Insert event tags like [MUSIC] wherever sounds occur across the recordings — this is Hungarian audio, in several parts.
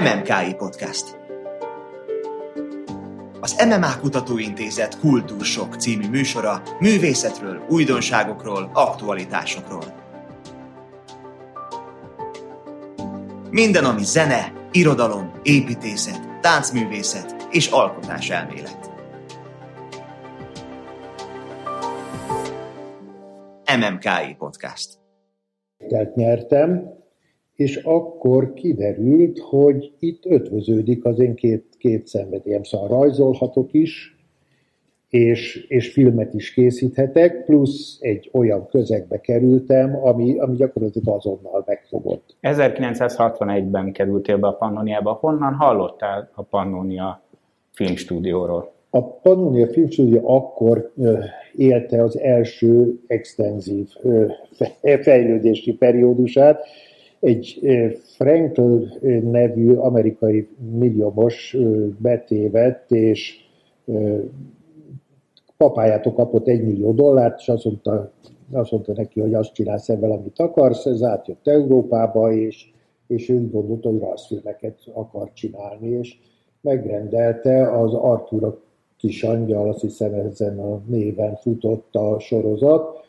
MMKI Podcast. Az MMA Kutatóintézet Kultúrsok című műsora művészetről, újdonságokról, aktualitásokról. Minden, ami zene, irodalom, építészet, táncművészet és alkotás elmélet. MMKI Podcast. Tehát nyertem, és akkor kiderült, hogy itt ötvöződik az én két, két szenvedélyem. Szóval rajzolhatok is, és, és filmet is készíthetek, plusz egy olyan közegbe kerültem, ami, ami gyakorlatilag azonnal megfogott. 1961-ben kerültél be a Pannoniába. Honnan hallottál a Pannonia filmstúdióról? A Pannonia Filmstúdió akkor élte az első extenzív [LAUGHS] fejlődési periódusát, egy Frankl nevű amerikai milliómos betévett, és papájától kapott egy millió dollárt, és azt mondta, azt mondta neki, hogy azt csinálsz ebben, amit akarsz, ez átjött Európába, és, és ő gondolta, hogy rajzfilmeket akar csinálni, és megrendelte az Artura kis angyal, azt hiszem ezen a néven futott a sorozat,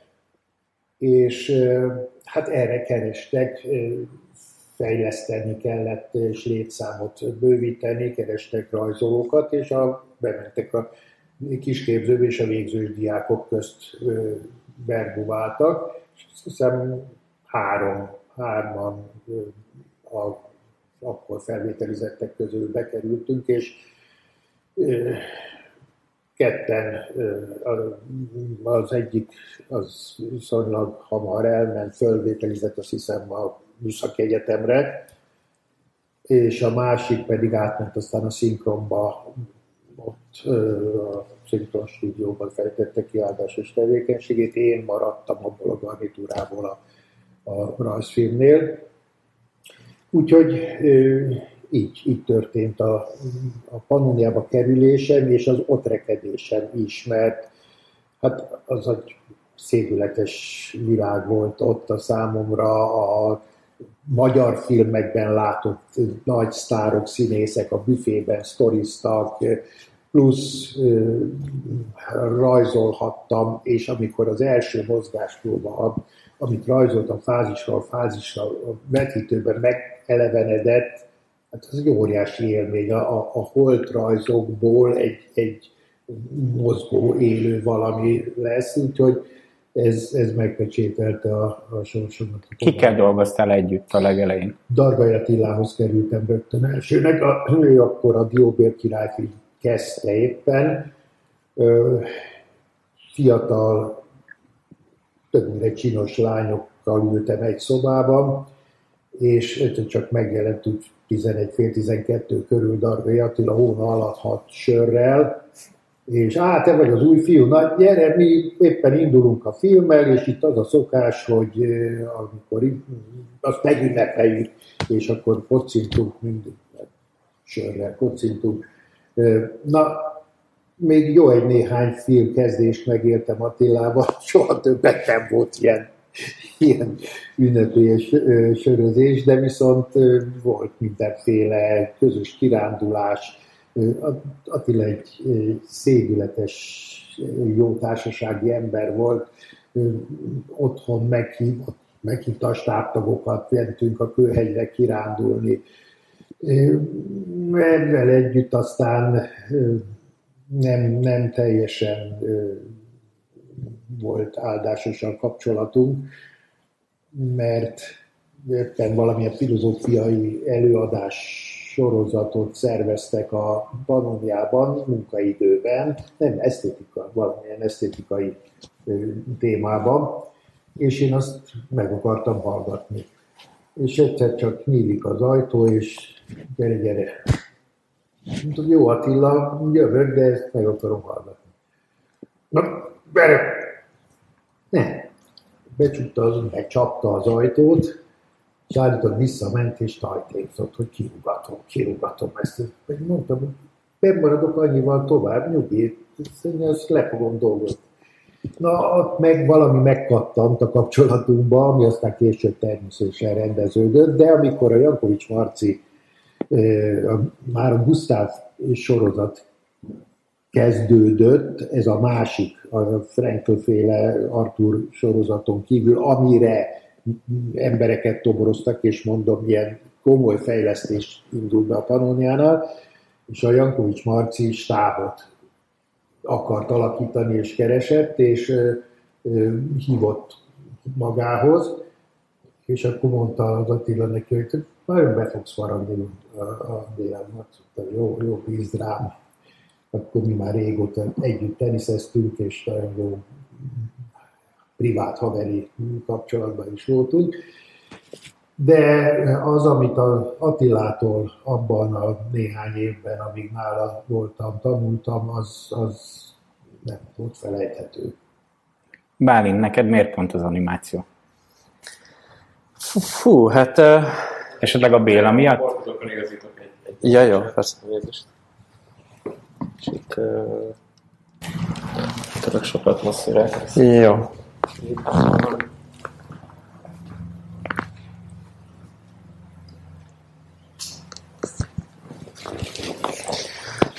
és hát erre kerestek, fejleszteni kellett, és létszámot bővíteni, kerestek rajzolókat, és a, bementek a kisképző és a végzős diákok közt berguváltak, és azt hiszem három, hárman a akkor felvételizettek közül bekerültünk, és ketten, az egyik az viszonylag hamar elment, fölvételizett azt hiszem a Műszaki Egyetemre, és a másik pedig átment aztán a szinkronba, ott a szinkron stúdióban fejtette ki áldásos tevékenységét, én maradtam abból a garnitúrából a, a rajzfilmnél. Úgyhogy így, így történt a, a Pannoniába kerülésem, és az ott rekedésem is, mert hát az egy szégületes világ volt ott a számomra, a magyar filmekben látott nagy sztárok, színészek a büfében sztoriztak, plusz rajzolhattam, és amikor az első mozgáspróba, amit rajzoltam fázisról fázisra, a vetítőben megelevenedett, hát az egy óriási élmény. A, a, a holtrajzokból egy, egy mozgó, élő valami lesz, úgyhogy ez, ez megpecsételte a, a sorsomat. Kikkel dolgoztál együtt a legelején? Dargai Attilához kerültem rögtön elsőnek. A, ő akkor a Dióbér királyfi kezdte éppen. Ö, fiatal, többnyire csinos lányokkal ültem egy szobában, és csak megjelent úgy 11 fél 12 körül Dargai Attila hóna alatt hat sörrel, és á, te vagy az új fiú, na gyere, mi éppen indulunk a filmmel, és itt az a szokás, hogy amikor azt megünnepeljük, és akkor kocintunk mindig, sörrel kocintunk. Na, még jó egy néhány film kezdést megértem Attilával, [LAUGHS] soha többet nem volt ilyen ilyen ünnepélyes sörözés, de viszont volt mindenféle közös kirándulás. Attila egy szégületes, jó társasági ember volt, otthon meghívott, meghívta a stábtagokat, mentünk a kőhegyre kirándulni. Ezzel együtt aztán nem, nem teljesen volt áldásos a kapcsolatunk, mert éppen valamilyen filozófiai előadás sorozatot szerveztek a Panoniában munkaidőben, nem esztétika, valamilyen esztétikai témában, és én azt meg akartam hallgatni. És egyszer csak nyílik az ajtó, és gyere, gyere. Mondtam, jó Attila, jövök, de ezt meg akarom hallgatni. Na, gyere, nem. Becsukta az, megcsapta az ajtót, és állított visszament, és tajtékzott, hogy kirúgatom, kirúgatom ezt. Meg mondtam, hogy bemaradok annyival tovább, nyugi, ezt le fogom dolgozni. Na, meg valami megkattant a kapcsolatunkba, ami aztán később természetesen rendeződött, de amikor a Jankovics Marci már a Gustav sorozat kezdődött, ez a másik, a Frankl-féle Arthur sorozaton kívül, amire embereket toboroztak, és mondom, ilyen komoly fejlesztés indult be a Panoniánál, és a Jankovics Marci stábot akart alakítani és keresett, és hívott magához, és akkor mondta az Attila neki, hogy nagyon be fogsz maradni a, a délen. Jó, jó, bízd rám. Akkor mi már régóta együtt teniszeztünk, és nagyon jó privát haveri kapcsolatban is voltunk. De az, amit az Attilától abban a néhány évben, amíg nála voltam, tanultam, az, az nem volt felejthető. Bálint, neked miért pont az animáció? Fú, hát... Uh, Esetleg a Béla miatt? Ja, jó, persze. Itt uh, tudok sokat masszírák. Jó.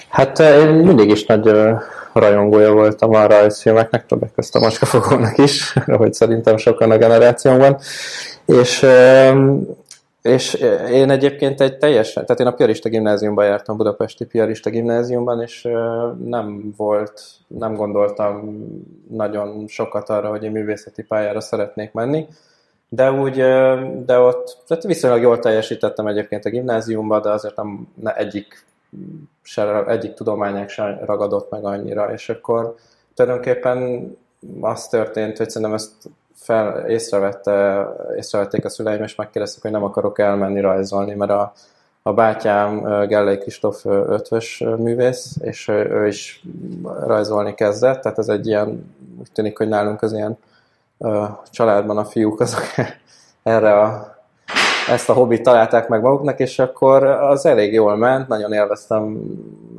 Hát én mindig is nagy rajongója voltam a rajzfilmeknek, többek közt a macskafogónak is, [LAUGHS] ahogy szerintem sokan a generációnkban. És, és én egyébként egy teljesen, tehát én a piarista gimnáziumban jártam, budapesti piarista gimnáziumban, és nem volt, nem gondoltam nagyon sokat arra, hogy én művészeti pályára szeretnék menni. De úgy, de ott tehát viszonylag jól teljesítettem egyébként a gimnáziumban, de azért nem egyik se, egyik tudományák sem ragadott meg annyira, és akkor tulajdonképpen az történt, hogy szerintem ezt fel, észrevette, észrevették a szüleim, és megkérdezték, hogy nem akarok elmenni rajzolni, mert a, a bátyám Gellei Kristóf ötvös művész, és ő is rajzolni kezdett, tehát ez egy ilyen, úgy tűnik, hogy nálunk az ilyen családban a fiúk azok [LAUGHS] erre a ezt a hobbit találták meg maguknak, és akkor az elég jól ment, nagyon élveztem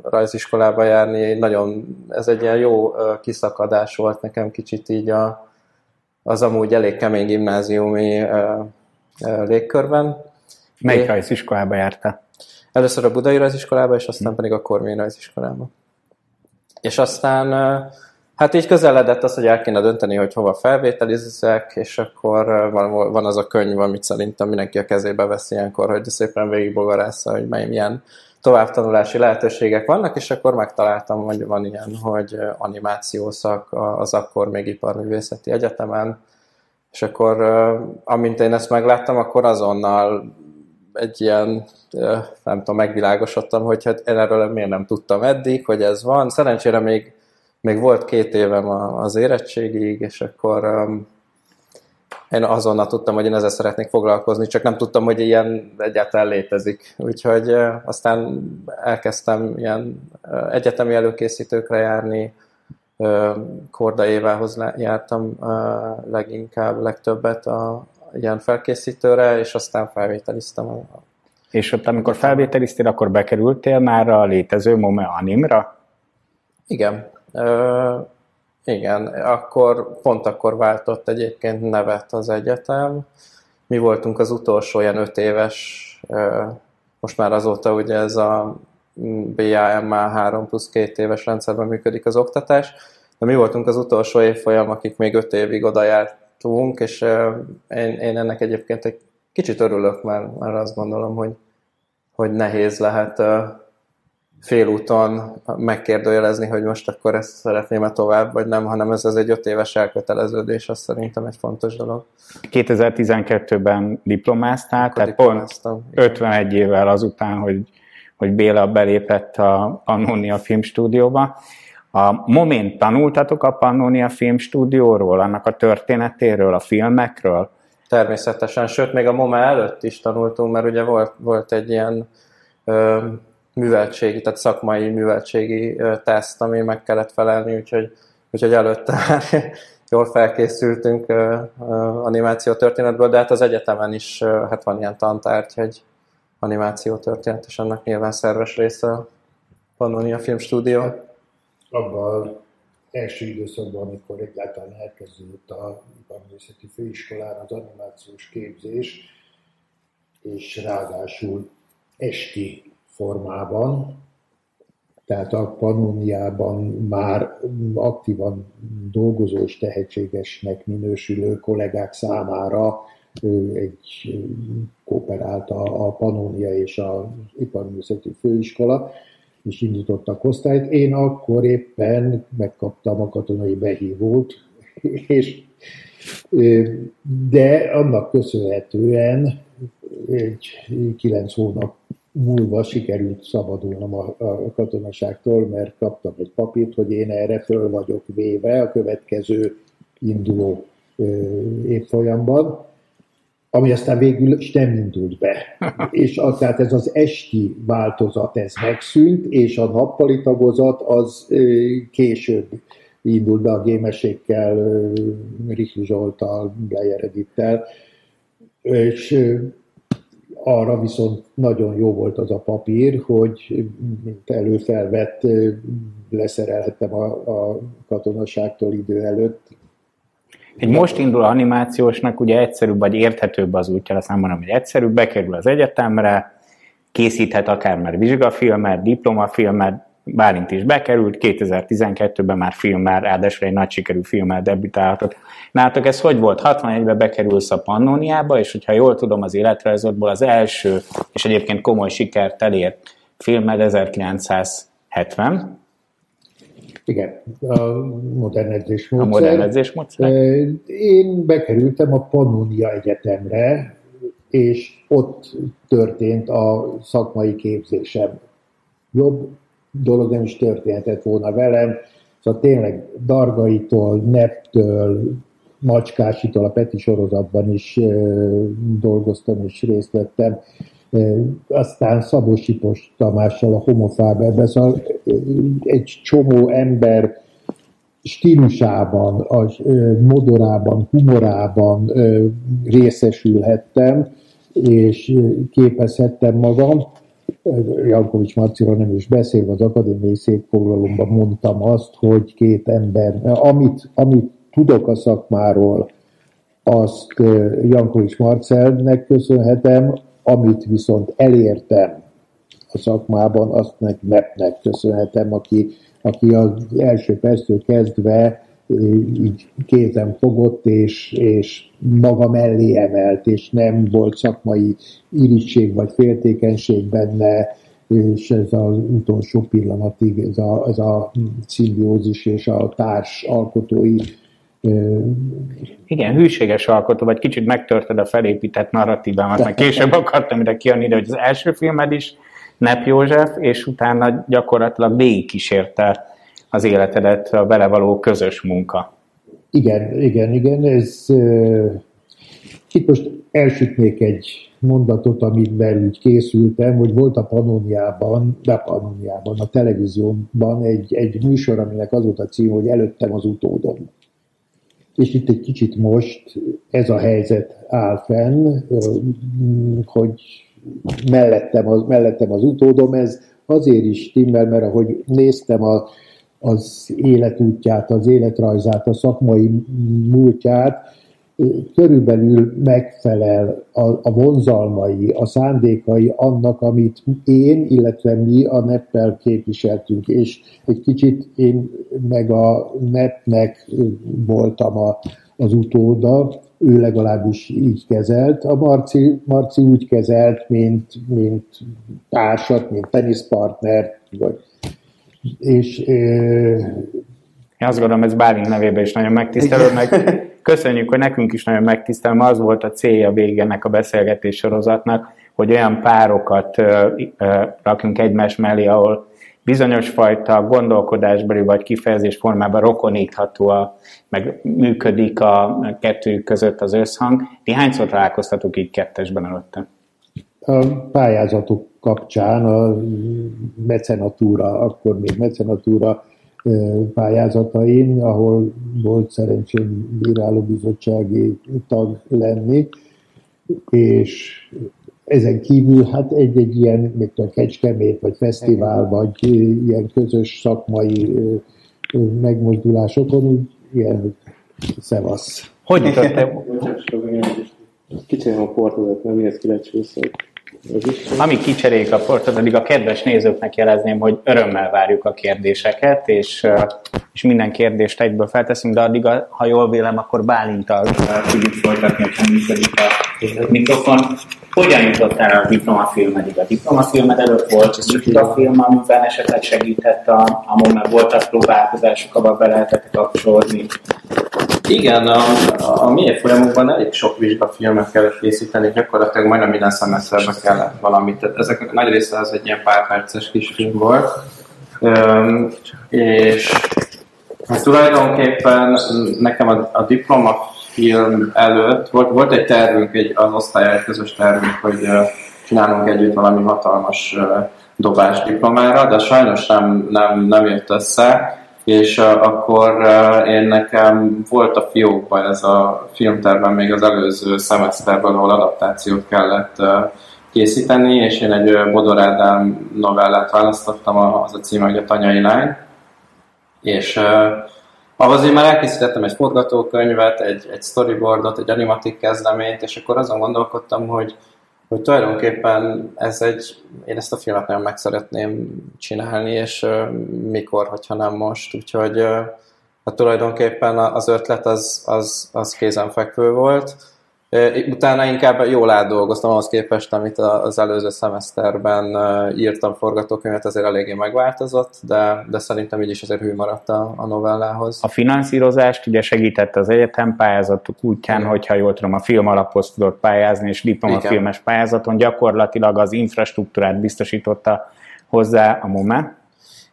rajziskolába járni, nagyon, ez egy ilyen jó kiszakadás volt nekem kicsit így a, az amúgy elég kemény gimnáziumi légkörben. Melyik rajziskolába jártál? Először a Budai rajziskolába, és aztán hm. pedig a Kormény rajziskolába. És aztán Hát így közeledett az, hogy el kéne dönteni, hogy hova felvételizek, és akkor van, van az a könyv, amit szerintem mindenki a kezébe veszi ilyenkor, hogy szépen végigbogarásza, hogy mely milyen továbbtanulási lehetőségek vannak, és akkor megtaláltam, hogy van ilyen, hogy animációszak az akkor még iparművészeti egyetemen, és akkor amint én ezt megláttam, akkor azonnal egy ilyen, nem tudom, megvilágosodtam, hogy hát én erről miért nem tudtam eddig, hogy ez van. Szerencsére még még volt két évem az érettségig, és akkor én azonnal tudtam, hogy én ezzel szeretnék foglalkozni, csak nem tudtam, hogy ilyen egyáltalán létezik. Úgyhogy aztán elkezdtem ilyen egyetemi előkészítőkre járni, Korda Évához jártam leginkább, legtöbbet a ilyen felkészítőre, és aztán felvételiztem. A... És ott, amikor felvételiztél, akkor bekerültél már a létező Mome Animra? Igen, Ö, igen, akkor, pont akkor váltott egyébként nevet az egyetem. Mi voltunk az utolsó ilyen öt éves, most már azóta ugye ez a BAMA 3 plusz két éves rendszerben működik az oktatás, de mi voltunk az utolsó évfolyam, akik még öt évig oda jártunk, és én, én ennek egyébként egy kicsit örülök, mert, mert azt gondolom, hogy, hogy nehéz lehet félúton megkérdőjelezni, hogy most akkor ezt szeretném-e tovább, vagy nem, hanem ez, ez egy öt éves elköteleződés, az szerintem egy fontos dolog. 2012-ben diplomáztál, akkor tehát pont 51 évvel azután, hogy, hogy Béla belépett a Pannonia Filmstúdióba. A Moment tanultatok a Pannonia Filmstúdióról, annak a történetéről, a filmekről? Természetesen, sőt, még a MOMA előtt is tanultunk, mert ugye volt, volt egy ilyen ö, műveltségi, tehát szakmai műveltségi teszt, ami meg kellett felelni, úgyhogy, úgyhogy előtte már [LAUGHS] jól felkészültünk animáció történetből, de hát az egyetemen is hát van ilyen tantárgy, hogy animáció történet, és annak nyilván szerves része a Pannonia Filmstúdió. Abban első időszakban, amikor egyáltalán elkezdődött a Iparművészeti Főiskolán az animációs képzés, és ráadásul esti formában, tehát a Pannoniában már aktívan dolgozó és tehetségesnek minősülő kollégák számára egy kooperált a, a Pannonia és az Iparművészeti Főiskola, és indítottak osztályt. Én akkor éppen megkaptam a katonai behívót, és de annak köszönhetően egy kilenc hónap múlva sikerült szabadulnom a, a katonaságtól, mert kaptam egy papírt, hogy én erre föl vagyok véve a következő induló évfolyamban, ami aztán végül is nem indult be. [LAUGHS] és az, tehát ez az esti változat, ez megszűnt, és a nappali tagozat az később indult be a gémesékkel, Rikli Zsoltal, Blejer Edittel, és arra viszont nagyon jó volt az a papír, hogy mint előfelvett leszerelhettem a, a katonaságtól idő előtt. Egy most induló animációsnak ugye egyszerűbb vagy érthetőbb az útja, azt nem mondom, hogy egyszerűbb, bekerül az egyetemre, készíthet akár már vizsgafilmet, diplomafilmet, Bálint is bekerült, 2012-ben már filmmel, ráadásul egy nagy sikerű filmmel debütálhatott. Nálatok ez hogy volt? 61-ben bekerülsz a Pannoniába, és hogyha jól tudom az életrajzodból, az első, és egyébként komoly sikert elért filmed 1970. Igen, a modern edzésmódszer. A modern edzésmódszer. Én bekerültem a Pannonia Egyetemre, és ott történt a szakmai képzésem. Jobb dolog nem is történhetett volna velem. Szóval tényleg Dargaitól, Neptől, Macskásitól, a Peti sorozatban is e, dolgoztam és részt vettem. E, aztán Szabó Sipos Tamással a homofáberben, szóval egy csomó ember stílusában, a modorában, humorában részesülhettem, és képezhettem magam. Jankovics Marciról nem is beszélve, az akadémiai székfoglalomban mondtam azt, hogy két ember, amit, amit tudok a szakmáról, azt Jankovics Marcelnek köszönhetem, amit viszont elértem a szakmában, azt meg Nepnek köszönhetem, aki, aki az első perctől kezdve így kézen fogott, és, és maga mellé emelt, és nem volt szakmai irítség vagy féltékenység benne, és ez az utolsó pillanatig, ez a, ez a szimbiózis és a társ alkotói igen, hűséges alkotó, vagy kicsit megtörted a felépített narratívámat, mert később akartam ide kijönni, de hogy az első filmed is Nep József, és utána gyakorlatilag végigkísérte az életedet a vele való közös munka. Igen, igen, igen. Ez, itt most elsütnék egy mondatot, amivel úgy készültem, hogy volt a Panoniában, de a a televízióban egy, egy műsor, aminek az volt a cím, hogy előttem az utódom. És itt egy kicsit most ez a helyzet áll fenn, hogy mellettem az, mellettem az utódom, ez azért is stimmel, mert ahogy néztem a, az életútját, az életrajzát, a szakmai múltját, körülbelül megfelel a, a vonzalmai, a szándékai annak, amit én, illetve mi a neppel képviseltünk, és egy kicsit én meg a nepnek voltam a, az utóda, ő legalábbis így kezelt. A Marci, Marci úgy kezelt, mint, mint társat, mint teniszpartner, vagy és én azt gondolom, ez Bálint nevében is nagyon megtisztelő, meg köszönjük, hogy nekünk is nagyon megtisztelő, mert az volt a célja végenek a beszélgetés sorozatnak, hogy olyan párokat rakjunk egymás mellé, ahol bizonyos fajta gondolkodásbeli vagy kifejezés formában rokonítható, a, meg működik a kettőjük között az összhang. Ti hányszor találkoztatok így kettesben előtte? A pályázatok kapcsán a mecenatúra, akkor még mecenatúra pályázatain, ahol volt szerencsém bírálóbizottsági tag lenni, és ezen kívül hát egy-egy ilyen, mint a Kecskemét, vagy fesztivál, vagy ilyen közös szakmai megmozdulásokon, ilyen szevasz. Hogy jutott Kicsit a portodat, nem mihez ki Ami kicseréljük a portot, addig a kedves nézőknek jelezném, hogy örömmel várjuk a kérdéseket, és, és minden kérdést egyből felteszünk, de addig, ha jól vélem, akkor Bálintal tudjuk folytatni, hogyha működik a mikrofon. Hogyan jutottál a diplomafilmedig? A diplomafilmed előtt volt a film, amiben esetleg segített a, a moment, voltak próbálkozások, abban be lehetett kapcsolódni? Igen, a, a mi folyamokban elég sok vizsgafilmet kellett készíteni, gyakorlatilag majdnem minden szemeszterben kellett valamit. Tehát ezek nagy része az egy ilyen pár perces kis film volt. Üm, és hát tulajdonképpen nekem a, a diplomafilm előtt. Volt, volt egy tervünk, egy, az osztály egy közös tervünk, hogy csinálunk együtt valami hatalmas dobás diplomára, de sajnos nem, nem, nem jött össze. És akkor én nekem volt a fiókban ez a filmterben még az előző szemeszterben, ahol adaptációt kellett készíteni, és én egy Bodor Ádám novellát választottam, az a címe, hogy a Tanyai Lány, és ahhoz én már elkészítettem egy forgatókönyvet, egy, egy storyboardot, egy animatik kezdeményt, és akkor azon gondolkodtam, hogy hogy tulajdonképpen ez egy, én ezt a filmet nagyon meg szeretném csinálni, és uh, mikor, hogyha nem most, úgyhogy uh, hát tulajdonképpen az ötlet az, az, az kézenfekvő volt, Utána inkább jól átdolgoztam ahhoz képest, amit az előző szemeszterben írtam forgatókönyvet, azért eléggé megváltozott, de, de szerintem így is azért hű maradt a, a novellához. A finanszírozást ugye segített az egyetem pályázatok útján, Igen. hogyha jól tudom, a film alaphoz tudott pályázni, és diplomafilmes pályázaton gyakorlatilag az infrastruktúrát biztosította hozzá a MOME.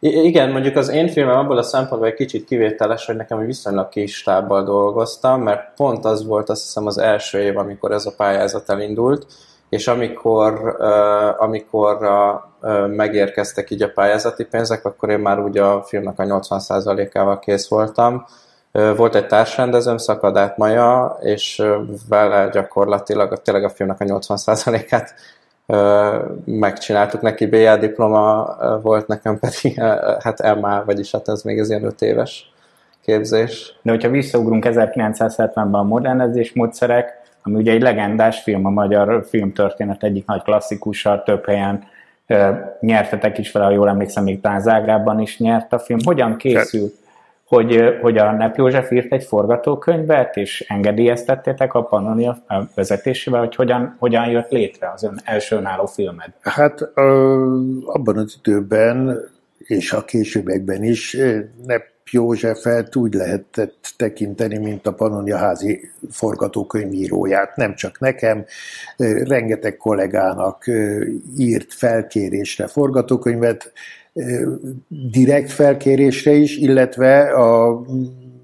Igen, mondjuk az én filmem abból a szempontból egy kicsit kivételes, hogy nekem viszonylag kis stábbal dolgoztam, mert pont az volt azt hiszem az első év, amikor ez a pályázat elindult, és amikor, uh, amikor uh, megérkeztek így a pályázati pénzek, akkor én már úgy a filmnek a 80%-ával kész voltam. Uh, volt egy társrendezőm, Szakadát Maja, és vele gyakorlatilag tényleg a filmnek a 80%-át megcsináltuk neki, BA diploma volt, nekem pedig hát MA, vagyis hát ez még az ilyen öt éves képzés. De hogyha visszaugrunk 1970-ben a modernezés módszerek, ami ugye egy legendás film, a magyar filmtörténet egyik nagy klasszikusa, több helyen nyertetek is vele, ha jól emlékszem, még talán Zágrában is nyert a film. Hogyan készült? Hogy, hogy a Nep József írt egy forgatókönyvet, és engedélyeztettétek a Pannonia vezetésével, hogy hogyan, hogyan jött létre az ön első önálló filmed? Hát abban az időben, és a későbbekben is Nep Józsefet úgy lehetett tekinteni, mint a Pannonia házi forgatókönyvíróját. Nem csak nekem, rengeteg kollégának írt felkérésre forgatókönyvet, direkt felkérésre is, illetve a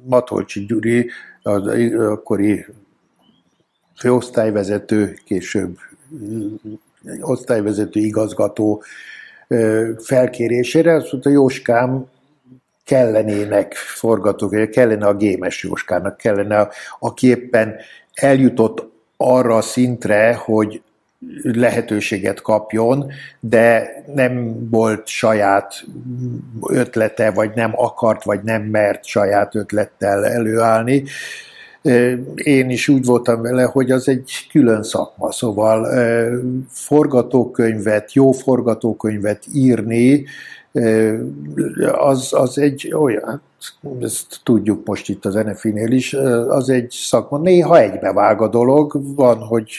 Matolcsi Gyuri, az akkori főosztályvezető, később osztályvezető igazgató felkérésére, azt mondta, Jóskám, kellenének forgatók, kellene a gémes Jóskának, kellene, aki éppen eljutott arra a szintre, hogy lehetőséget kapjon, de nem volt saját ötlete, vagy nem akart, vagy nem mert saját ötlettel előállni. Én is úgy voltam vele, hogy az egy külön szakma, szóval forgatókönyvet, jó forgatókönyvet írni, az, az egy olyan, ezt tudjuk most itt az NFI-nél is, az egy szakma. Néha egybevág a dolog, van, hogy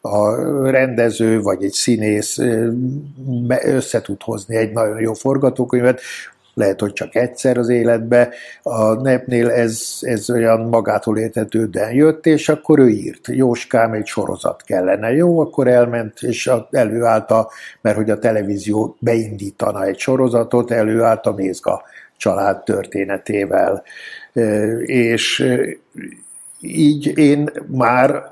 a rendező vagy egy színész össze tud hozni egy nagyon jó forgatókönyvet, lehet, hogy csak egyszer az életbe. A nepnél ez, ez olyan magától értetődően jött, és akkor ő írt. Jóskám, egy sorozat kellene. Jó, akkor elment, és előállta, mert hogy a televízió beindítana egy sorozatot, előállt a Mézga család történetével. És így én már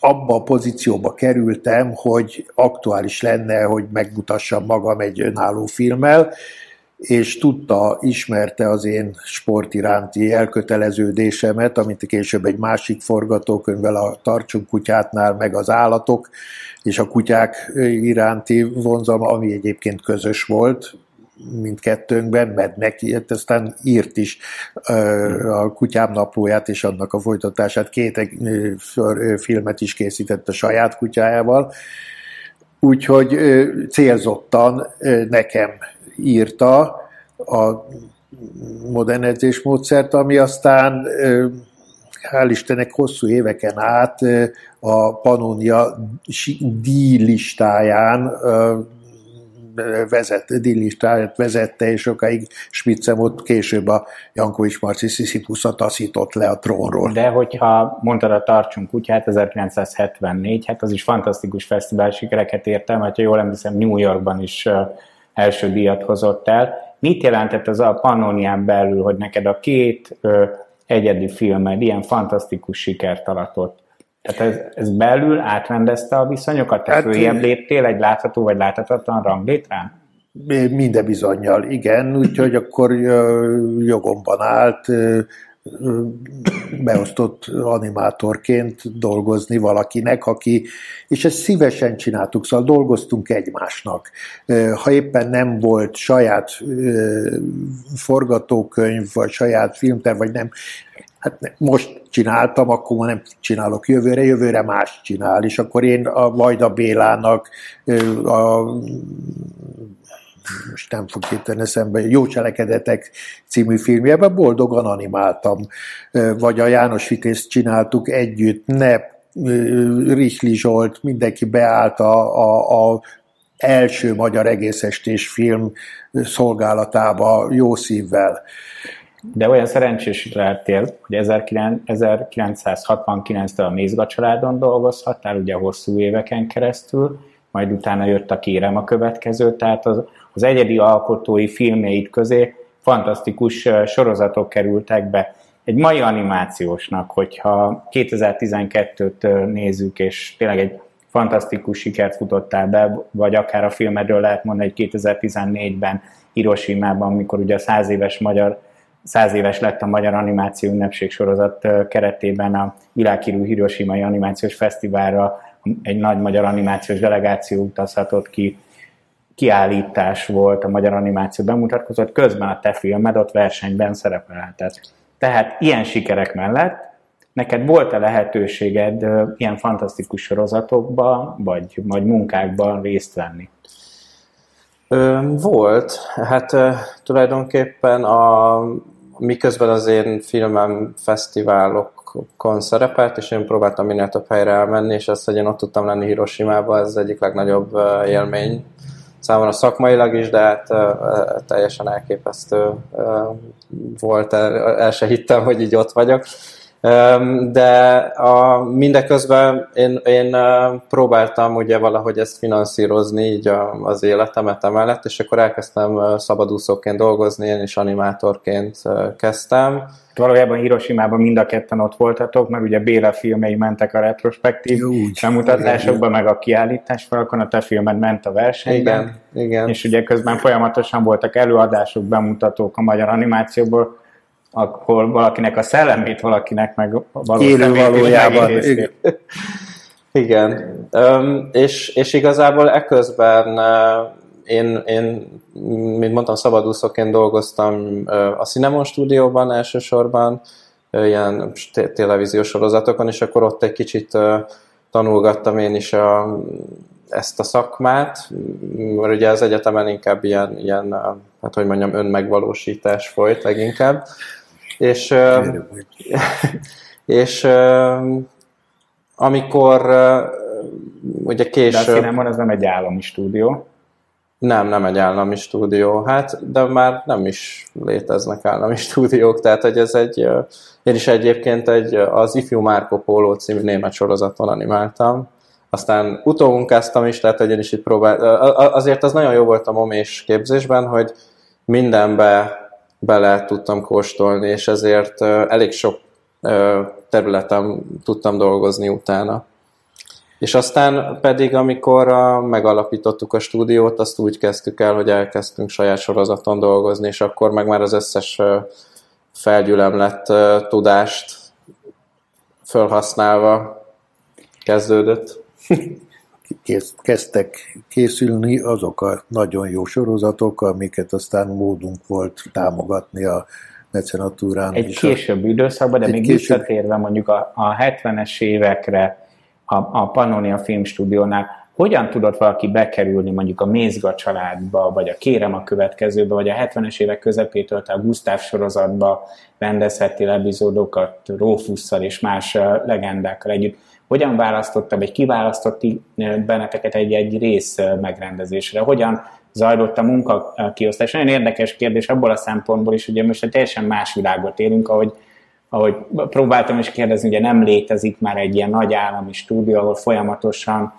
abba a pozícióba kerültem, hogy aktuális lenne, hogy megmutassam magam egy önálló filmmel, és tudta, ismerte az én sport iránti elköteleződésemet, amit később egy másik forgatókönyvvel a Tartsunk kutyátnál, meg az állatok és a kutyák iránti vonzalma, ami egyébként közös volt, mindkettőnkben, mert neki hát aztán írt is a kutyám naplóját és annak a folytatását, két filmet is készített a saját kutyájával, Úgyhogy célzottan nekem írta a modern edzésmódszert, ami aztán hál' Istennek hosszú éveken át a Pannonia díjlistáján vezet, díjlistáját vezette, és sokáig Spitzem ott később a Jankovics Marci Sisyphusat taszított le a trónról. De hogyha mondtad a Tartsunk kutyát 1974, hát az is fantasztikus fesztivál sikereket értem, mert ha jól emlékszem, New Yorkban is első díjat hozott el. Mit jelentett az a Pannonián belül, hogy neked a két egyedi filmed ilyen fantasztikus sikert aratott. Tehát ez, ez belül átrendezte a viszonyokat? Te hát, följebb léptél egy látható vagy láthatatlan ranglétrán? Minden bizonyal, igen, úgyhogy akkor jogomban állt beosztott animátorként dolgozni valakinek, aki, és ezt szívesen csináltuk, szóval dolgoztunk egymásnak. Ha éppen nem volt saját forgatókönyv, vagy saját filmter, vagy nem, hát most csináltam, akkor már nem csinálok jövőre, jövőre más csinál, és akkor én a Vajda Bélának a most nem fog hirtelen eszembe, Jó Cselekedetek című filmjében boldogan animáltam, vagy a János Vitézt csináltuk együtt, ne Rihli Zsolt, mindenki beállt a, a, a első magyar egészestés film szolgálatába jó szívvel. De olyan szerencsés lehettél, hogy 1969-től a Mézga családon dolgozhattál, ugye hosszú éveken keresztül, majd utána jött a Kérem a következő, tehát az, az egyedi alkotói filmjeid közé fantasztikus sorozatok kerültek be. Egy mai animációsnak, hogyha 2012-t nézzük, és tényleg egy fantasztikus sikert futottál be, vagy akár a filmedről lehet mondani, hogy 2014-ben Hiroshima-ban, amikor ugye a száz éves magyar száz éves lett a Magyar Animáció Ünnepség sorozat keretében a világhírű Hiroshima Animációs Fesztiválra egy nagy magyar animációs delegáció utazhatott ki, kiállítás volt, a magyar animáció bemutatkozott, közben a te filmed ott versenyben szerepelhetett. Tehát ilyen sikerek mellett neked volt-e lehetőséged ilyen fantasztikus sorozatokban, vagy, vagy munkákban részt venni? Volt. Hát tulajdonképpen a, miközben az én filmem fesztiválokon szerepelt, és én próbáltam minél több helyre elmenni, és azt, hogy én ott tudtam lenni Hiroshima-ban, ez egyik legnagyobb élmény számomra szakmailag is, de hát teljesen elképesztő volt, el, el se hittem, hogy így ott vagyok. De a, mindeközben én, én próbáltam ugye valahogy ezt finanszírozni így az életemet emellett, és akkor elkezdtem szabadúszóként dolgozni, én is animátorként kezdtem. Valójában Hiroshima-ban mind a ketten ott voltatok, mert ugye Béla filmei mentek a retrospektív bemutatásokban, meg a kiállítás falakon, a te filmed ment a versenyben. Igen, igen. És ugye közben folyamatosan voltak előadások, bemutatók a magyar animációból, akkor valakinek a szellemét, valakinek meg Élő valójában. Igen. [LAUGHS] Igen. Um, és, és igazából eközben uh, én, én, mint mondtam, szabadúszóként dolgoztam uh, a Cinemon stúdióban elsősorban, uh, ilyen televíziós sorozatokon, és akkor ott egy kicsit uh, tanulgattam én is a, ezt a szakmát, mert ugye az egyetemen inkább ilyen, ilyen hát hogy mondjam, önmegvalósítás folyt leginkább. És, [LAUGHS] és amikor ugye később... De a ez nem egy állami stúdió. Nem, nem egy állami stúdió, hát, de már nem is léteznek állami [LAUGHS] stúdiók, tehát hogy ez egy, én is egyébként egy, az Ifjú Márko Póló című német sorozaton animáltam, aztán utómunkáztam is, tehát hogy én is itt próbál, azért az nagyon jó volt a momés képzésben, hogy mindenbe bele tudtam kóstolni, és ezért elég sok területen tudtam dolgozni utána. És aztán pedig, amikor megalapítottuk a stúdiót, azt úgy kezdtük el, hogy elkezdtünk saját sorozaton dolgozni, és akkor meg már az összes felgyülemlett tudást felhasználva kezdődött. [LAUGHS] kezdtek készülni azok a nagyon jó sorozatok, amiket aztán módunk volt támogatni a mecenatúrán. Egy később időszakban, de még később... visszatérve mondjuk a, a 70-es évekre, a, a Pannonia Filmstúdiónál, hogyan tudott valaki bekerülni mondjuk a Mézga családba, vagy a Kérem a következőbe, vagy a 70-es évek közepétől a Gusztáv sorozatba rendezhettél epizódokat Rófusszal és más legendákkal együtt. Hogyan választotta, vagy kiválasztott benneteket egy-egy rész megrendezésre? Hogyan zajlott a munka kiosztás? Nagyon érdekes kérdés abból a szempontból is, hogy most egy teljesen más világot élünk, ahogy ahogy próbáltam is kérdezni, ugye nem létezik már egy ilyen nagy állami stúdió, ahol folyamatosan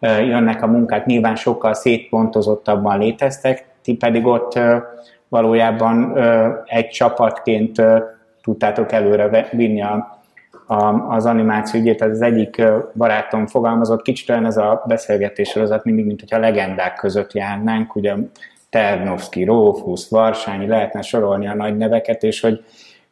jönnek a munkák, nyilván sokkal szétpontozottabban léteztek, ti pedig ott valójában egy csapatként tudtátok előre vinni a, a, az animáció ügyét. Az egyik barátom fogalmazott, kicsit olyan ez a beszélgetés sorozat, mindig, mint hogyha legendák között járnánk, ugye Ternovszki, Rófusz, Varsányi, lehetne sorolni a nagy neveket, és hogy,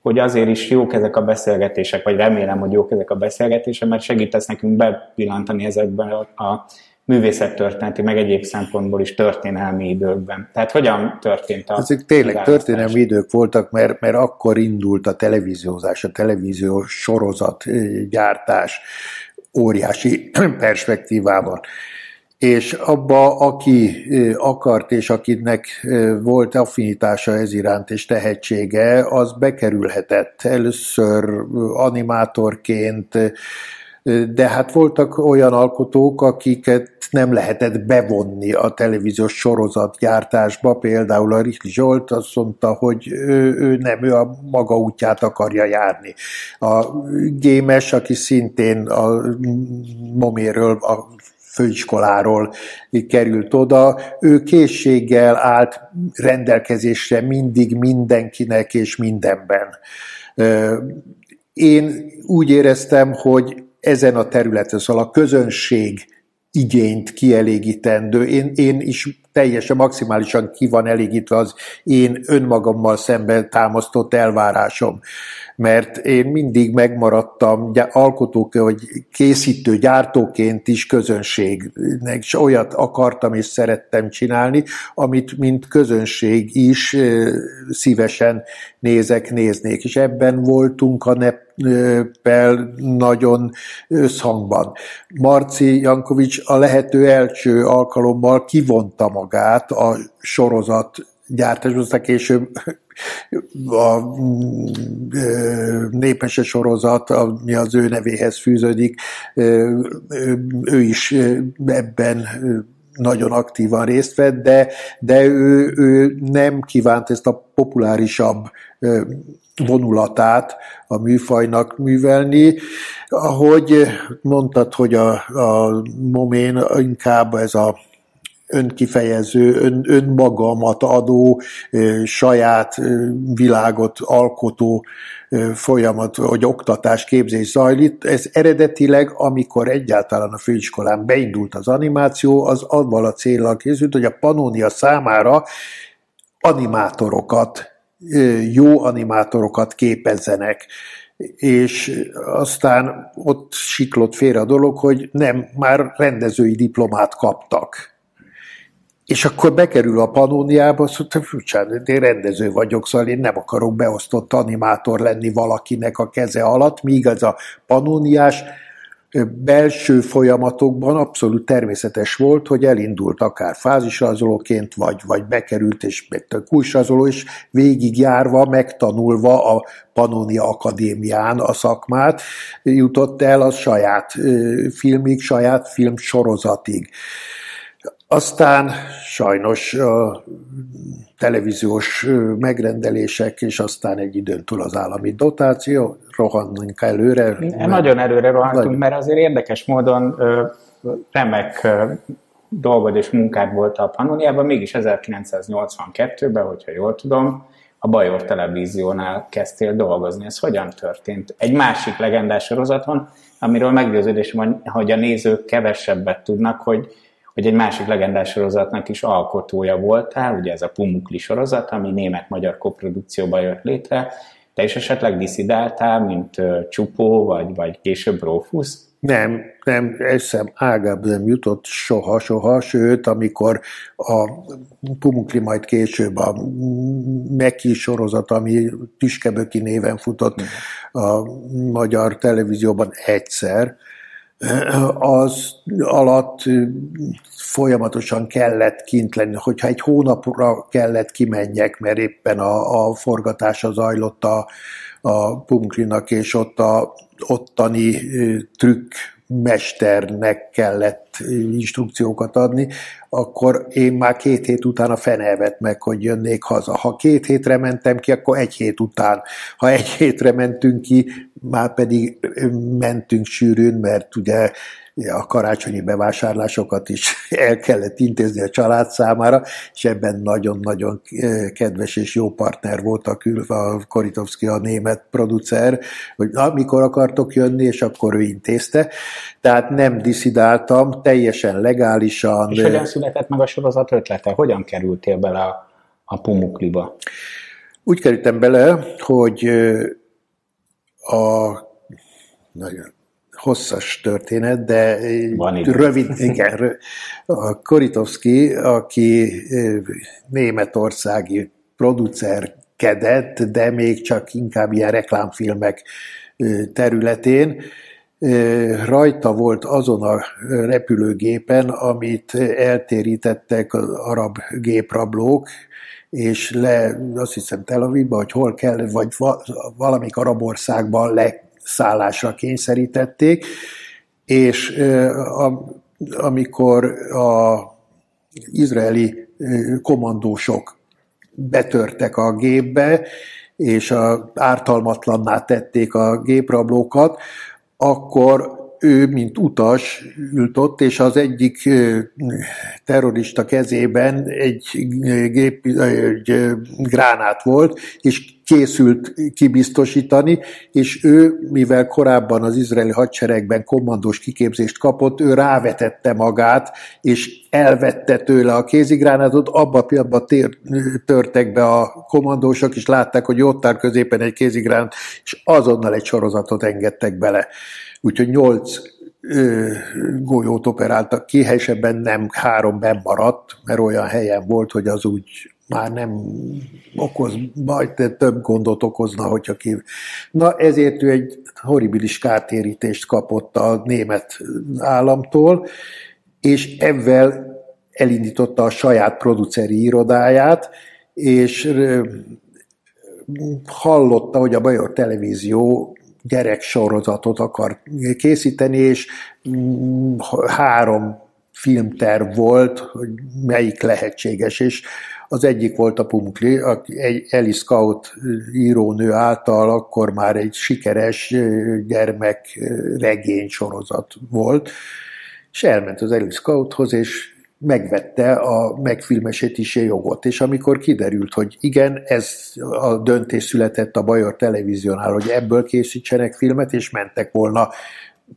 hogy azért is jók ezek a beszélgetések, vagy remélem, hogy jók ezek a beszélgetések, mert segítesz nekünk bepillantani ezekben a, a művészettörténeti, meg egyéb szempontból is történelmi időkben. Tehát hogyan történt a... Ezek tényleg történelmi idők voltak, mert, mert akkor indult a televíziózás, a televíziós sorozat gyártás óriási [CLEARS THROAT] perspektívában és abba, aki akart, és akinek volt affinitása ez iránt és tehetsége, az bekerülhetett először animátorként, de hát voltak olyan alkotók, akiket nem lehetett bevonni a televíziós sorozatgyártásba, például a Rikli Zsolt azt mondta, hogy ő, ő nem, ő a maga útját akarja járni. A Gémes, aki szintén a Moméről, a főiskoláról került oda. Ő készséggel állt rendelkezésre mindig mindenkinek és mindenben. Én úgy éreztem, hogy ezen a területen, szóval a közönség igényt kielégítendő. Én, én is teljesen maximálisan ki van elégítve az én önmagammal szemben támasztott elvárásom mert én mindig megmaradtam alkotók, vagy készítő, gyártóként is közönségnek, és olyat akartam és szerettem csinálni, amit mint közönség is szívesen nézek, néznék, és ebben voltunk a neppel nagyon összhangban. Marci Jankovics a lehető első alkalommal kivonta magát a sorozat gyártáshoz, később a népese sorozat, ami az ő nevéhez fűződik, ő is ebben nagyon aktívan részt vett, de, de ő, ő nem kívánt ezt a populárisabb vonulatát a műfajnak művelni. Ahogy mondtad, hogy a, a momén inkább ez a önkifejező, ön, önmagamat adó, saját világot alkotó folyamat, vagy oktatás, képzés zajlik. Ez eredetileg, amikor egyáltalán a főiskolán beindult az animáció, az avval a célral készült, hogy a Pannonia számára animátorokat, jó animátorokat képezzenek és aztán ott siklott félre a dolog, hogy nem, már rendezői diplomát kaptak. És akkor bekerül a panóniába, azt mondta, furcsán, én rendező vagyok, szóval én nem akarok beosztott animátor lenni valakinek a keze alatt, míg ez a panóniás belső folyamatokban abszolút természetes volt, hogy elindult akár fázisrajzolóként, vagy, vagy bekerült, és kulcsrajzoló, és végigjárva, megtanulva a Pannonia Akadémián a szakmát, jutott el a saját filmig, saját filmsorozatig. Aztán sajnos a televíziós megrendelések, és aztán egy időn túl az állami dotáció, rohannunk előre. Mert... Nagyon előre rohantunk, mert azért érdekes módon remek dolgod és munkád volt a Pannoniában, mégis 1982-ben, hogyha jól tudom, a Bajor Televíziónál kezdtél dolgozni. Ez hogyan történt? Egy másik legendás sorozaton, amiről meggyőződésem, hogy a nézők kevesebbet tudnak, hogy hogy egy másik legendás sorozatnak is alkotója voltál, ugye ez a Pumukli sorozat, ami német-magyar koprodukcióban jött létre, te is esetleg diszidáltál, mint Csupó, vagy, vagy később Rófusz? Nem, nem, eszem ágább nem jutott soha, soha, sőt, amikor a Pumukli majd később a Meki sorozat, ami Tüskeböki néven futott a magyar televízióban egyszer, az alatt folyamatosan kellett kint lenni, hogyha egy hónapra kellett kimenjek, mert éppen a, a forgatása zajlott a, a Punklinak, és ott a ottani trükk mesternek kellett instrukciókat adni, akkor én már két hét után a fenevet meg, hogy jönnék haza. Ha két hétre mentem ki, akkor egy hét után. Ha egy hétre mentünk ki, már pedig mentünk sűrűn, mert ugye a karácsonyi bevásárlásokat is [LAUGHS] el kellett intézni a család számára, és ebben nagyon-nagyon eh, kedves és jó partner volt a, kül, a Koritovski, a német producer, hogy na, mikor akartok jönni, és akkor ő intézte. Tehát nem diszidáltam, teljesen legálisan. És hogyan született meg a sorozat ötlete? Hogyan kerültél bele a, a Pumukliba? Úgy kerültem bele, hogy eh, a nagyon hosszas történet, de Van rövid, igen, a Koritovski, aki németországi producerkedett, de még csak inkább ilyen reklámfilmek területén, rajta volt azon a repülőgépen, amit eltérítettek az arab géprablók, és le, azt hiszem Tel Avivba, vagy hol kell, vagy valamik arab országban le szállásra kényszerítették, és amikor a izraeli kommandósok betörtek a gépbe, és a ártalmatlanná tették a géprablókat, akkor ő, mint utas ült ott, és az egyik terrorista kezében egy, gép, egy gránát volt, és készült kibiztosítani, és ő, mivel korábban az izraeli hadseregben kommandós kiképzést kapott, ő rávetette magát, és elvette tőle a kézigránátot, abba a pillanatban tér, törtek be a kommandósok, és látták, hogy ott áll középen egy kézigránát, és azonnal egy sorozatot engedtek bele. Úgyhogy nyolc golyót operáltak ki, helyesebben nem három maradt, mert olyan helyen volt, hogy az úgy már nem okoz baj, de több gondot okozna, hogyha ki. Na ezért ő egy horribilis kártérítést kapott a német államtól, és ebben elindította a saját produceri irodáját, és hallotta, hogy a Bajor Televízió gyereksorozatot akar készíteni, és mm, három filmterv volt, hogy melyik lehetséges, és az egyik volt a Pumkli, egy Eli Scout írónő által akkor már egy sikeres gyermek regény sorozat volt, és elment az Eli Scouthoz, és megvette a megfilmesítési jogot, és amikor kiderült, hogy igen, ez a döntés született a Bajor televíziónál, hogy ebből készítsenek filmet, és mentek volna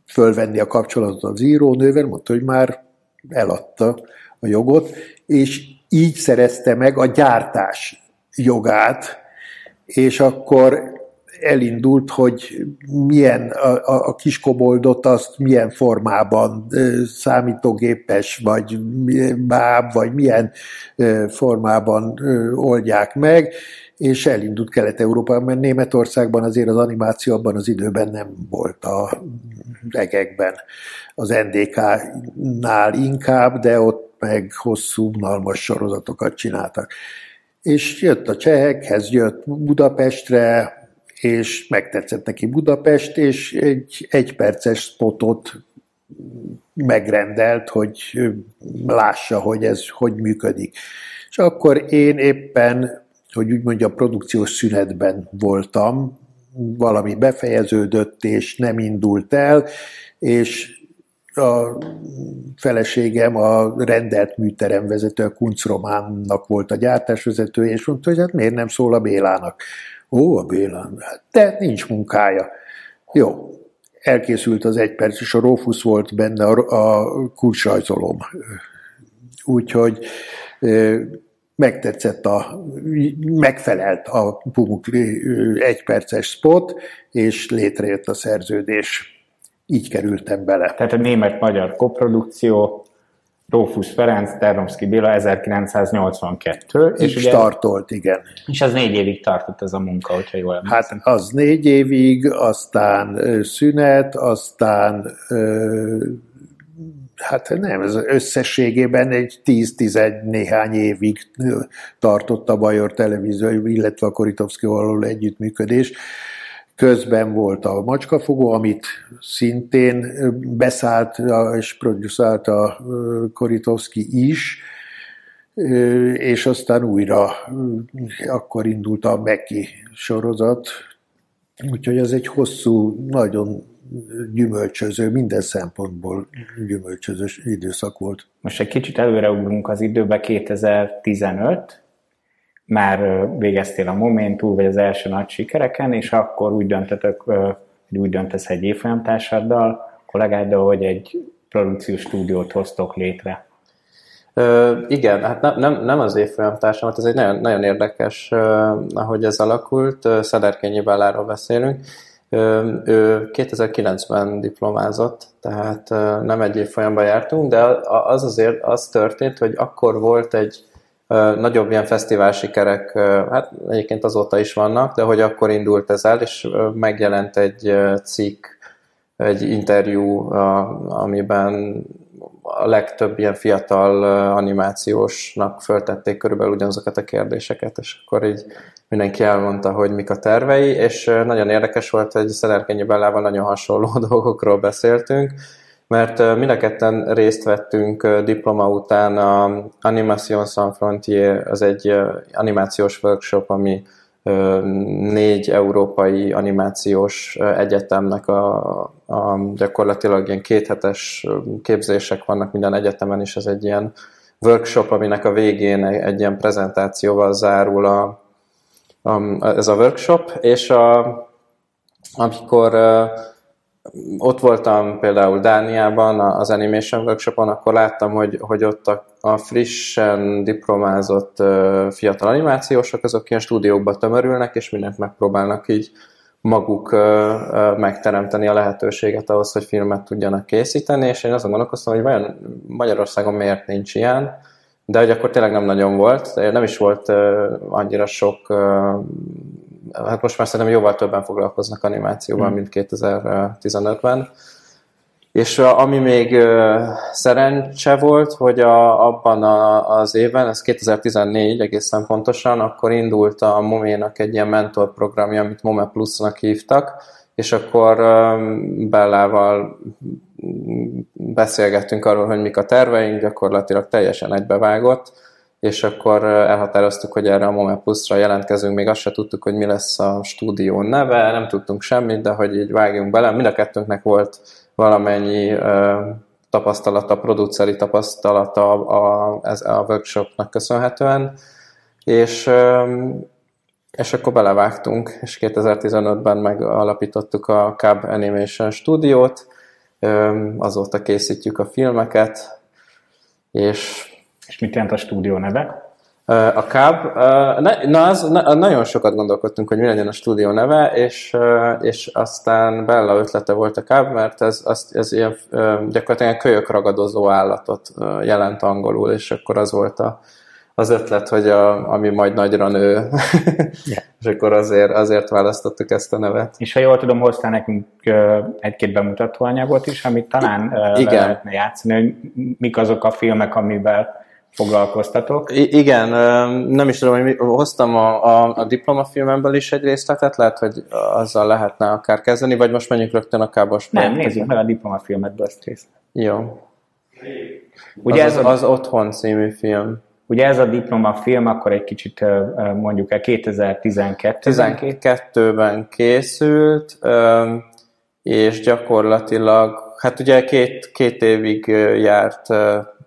fölvenni a kapcsolatot az írónővel, mondta, hogy már eladta a jogot, és így szerezte meg a gyártás jogát, és akkor elindult, hogy milyen a, a, a kiskoboldot azt milyen formában számítógépes, vagy báb, vagy milyen formában oldják meg, és elindult Kelet-Európában, mert Németországban azért az animáció abban az időben nem volt a regekben. Az NDK-nál inkább, de ott meg hosszú, unalmas sorozatokat csináltak. És jött a csehekhez, jött Budapestre, és megtetszett neki Budapest, és egy egyperces spotot megrendelt, hogy lássa, hogy ez hogy működik. És akkor én éppen, hogy úgy mondja, produkciós szünetben voltam, valami befejeződött, és nem indult el, és a feleségem a rendelt műteremvezető, a Kunc Románnak volt a gyártásvezető, és mondta, hogy hát miért nem szól a Bélának. Ó, a Bélán, hát de nincs munkája. Jó, elkészült az egy perc, és a Rófusz volt benne a, a kulcsrajzolom. Úgyhogy megtetszett a, megfelelt a Pumuk egyperces spot, és létrejött a szerződés így kerültem bele. Tehát a német-magyar koprodukció, Rófusz Ferenc, Ternomszki Béla 1982. Így és startolt, igen. És az négy évig tartott ez a munka, hogyha jól emlékszem. Hát az négy évig, aztán szünet, aztán hát nem, ez összességében egy 10-11 néhány évig tartott a Bajor Televízió, illetve a Koritovszkival való együttműködés. Közben volt a macskafogó, amit szintén beszállt és produszált a Koritovszki is, és aztán újra akkor indult a Meki sorozat, úgyhogy ez egy hosszú, nagyon gyümölcsöző, minden szempontból gyümölcsöző időszak volt. Most egy kicsit előreugrunk az időbe, 2015, már végeztél a Momentul, vagy az első nagy sikereken, és akkor úgy döntötök, hogy úgy döntesz egy évfolyamtársaddal, kollégáddal, hogy egy produkciós stúdiót hoztok létre. Ö, igen, hát nem, nem, nem az évfolyamtársamat, ez egy nagyon, nagyon érdekes, ahogy ez alakult. Szederkényi Belláról beszélünk. Ő 2009-ben diplomázott, tehát nem egy évfolyamban jártunk, de az azért az történt, hogy akkor volt egy nagyobb ilyen fesztivál sikerek, hát egyébként azóta is vannak, de hogy akkor indult ez el, és megjelent egy cikk, egy interjú, amiben a legtöbb ilyen fiatal animációsnak föltették körülbelül ugyanazokat a kérdéseket, és akkor így mindenki elmondta, hogy mik a tervei, és nagyon érdekes volt, hogy Szenerkenyi Bellával nagyon hasonló [LAUGHS] dolgokról beszéltünk, mert mind a ketten részt vettünk diploma után a Animation Sans Frontier, az egy animációs workshop, ami négy európai animációs egyetemnek a, a gyakorlatilag ilyen kéthetes képzések vannak minden egyetemen, és ez egy ilyen workshop, aminek a végén egy ilyen prezentációval zárul a, a, ez a workshop, és a, amikor ott voltam például Dániában az Animation Workshopon, akkor láttam, hogy, hogy ott a, a frissen diplomázott fiatal animációsok, azok ilyen stúdiókba tömörülnek, és mindent megpróbálnak így maguk megteremteni a lehetőséget ahhoz, hogy filmet tudjanak készíteni, és én azon gondolkoztam, hogy vajon Magyarországon miért nincs ilyen, de hogy akkor tényleg nem nagyon volt, nem is volt annyira sok hát most már szerintem jóval többen foglalkoznak animációval, mm. mint 2015-ben. És ami még szerencse volt, hogy a, abban a, az évben, ez 2014 egészen pontosan, akkor indult a Moménak egy ilyen mentorprogramja, amit Mome Plus-nak hívtak, és akkor Bellával beszélgettünk arról, hogy mik a terveink, gyakorlatilag teljesen egybevágott, és akkor elhatároztuk, hogy erre a Moment Plus-ra jelentkezünk, még azt se tudtuk, hogy mi lesz a stúdió neve, nem tudtunk semmit, de hogy így vágjunk bele. Mind a kettőnknek volt valamennyi tapasztalata, produceri tapasztalata a, ez, a workshopnak köszönhetően, és, um, és akkor belevágtunk, és 2015-ben megalapítottuk a Cab Animation stúdiót, azóta készítjük a filmeket, és és mit jelent a stúdió neve? A Cab, na, az, na, nagyon sokat gondolkodtunk, hogy mi legyen a stúdió neve, és, és aztán Bella ötlete volt a Cab, mert ez, az, ez ilyen gyakorlatilag kölyök ragadozó állatot jelent angolul, és akkor az volt a, az ötlet, hogy a, ami majd nagyra nő, yeah. [LAUGHS] és akkor azért, azért választottuk ezt a nevet. És ha jól tudom, hoztál nekünk egy-két bemutatóanyagot is, amit talán Igen. lehetne játszani, hogy mik azok a filmek, amivel foglalkoztatok. I- igen, nem is tudom, hogy mi, hoztam a, a, a diplomafilmemből is egy részletet, lehet, hogy azzal lehetne akár kezdeni, vagy most menjünk rögtön a kábos Nem, nézzük meg a diplomafilmetből ezt részt. Jó. Ugye az, ez az, az Otthon című film. Ugye ez a diplomafilm, akkor egy kicsit mondjuk el 2012-ben 12-ben készült, és gyakorlatilag, hát ugye két, két évig járt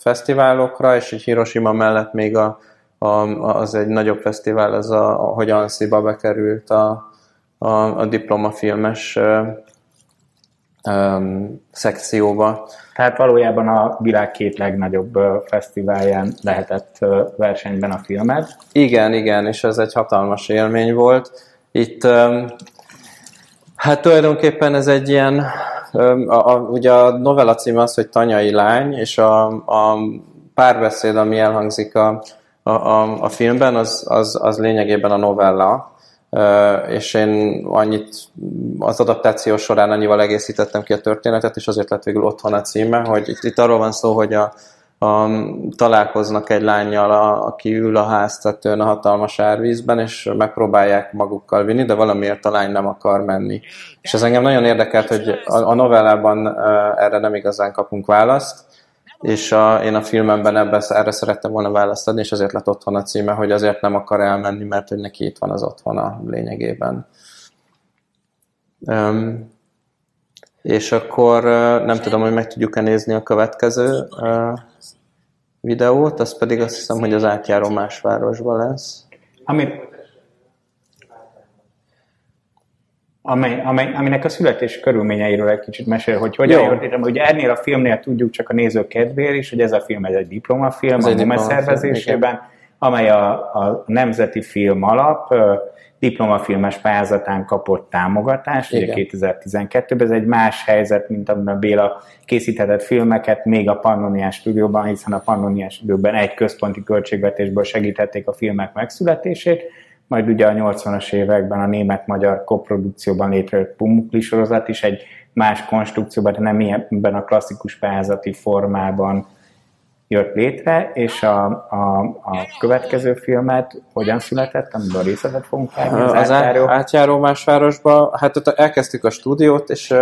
fesztiválokra, és egy Hiroshima mellett még a, a, az egy nagyobb fesztivál, az a, hogy Ansziba bekerült a, a, a diplomafilmes um, szekcióba. Tehát valójában a világ két legnagyobb fesztiválján lehetett versenyben a filmed. Igen, igen, és ez egy hatalmas élmény volt. Itt um, hát tulajdonképpen ez egy ilyen a, a, ugye a novella címe az, hogy Tanyai lány, és a, a párbeszéd, ami elhangzik a, a, a, a filmben, az, az, az lényegében a novella, és én annyit az adaptáció során annyival egészítettem ki a történetet, és azért lett végül otthon a címe, hogy itt, itt arról van szó, hogy a, a, találkoznak egy lányjal, a, aki ül a háztetőn a hatalmas árvízben, és megpróbálják magukkal vinni, de valamiért a lány nem akar menni. És ez engem nagyon érdekelt, hogy a, a novellában erre nem igazán kapunk választ, és a, én a filmemben ebben erre szerettem volna választ adni, és azért lett otthon a címe, hogy azért nem akar elmenni, mert hogy neki itt van az otthona lényegében. Um, és akkor nem tudom, hogy meg tudjuk-e nézni a következő videót, az pedig azt hiszem, hogy az átjáró más városban lesz. Amit amely, amely, aminek a születés körülményeiről egy kicsit mesél, hogy hogyan jött, ugye ennél a filmnél tudjuk csak a nézők kedvéért is, hogy ez a film ez egy diplomafilm ez a NOME szervezésében, amely a, a Nemzeti Film Alap diplomafilmes pályázatán kapott támogatást, Igen. ugye 2012-ben, ez egy más helyzet, mint amiben Béla készíthetett filmeket. Még a Pannoniás stúdióban, hiszen a Pannoniás stúdióban egy központi költségvetésből segíthették a filmek megszületését, majd ugye a 80-as években a német-magyar koprodukcióban létrejött Pumukli sorozat is egy más konstrukcióban, de nem ebben a klasszikus pályázati formában jött létre, és a, a, a következő filmet hogyan született, amiből részletet fogunk látni? Az, az átjáró, átjáró másvárosba, hát ott elkezdtük a stúdiót, és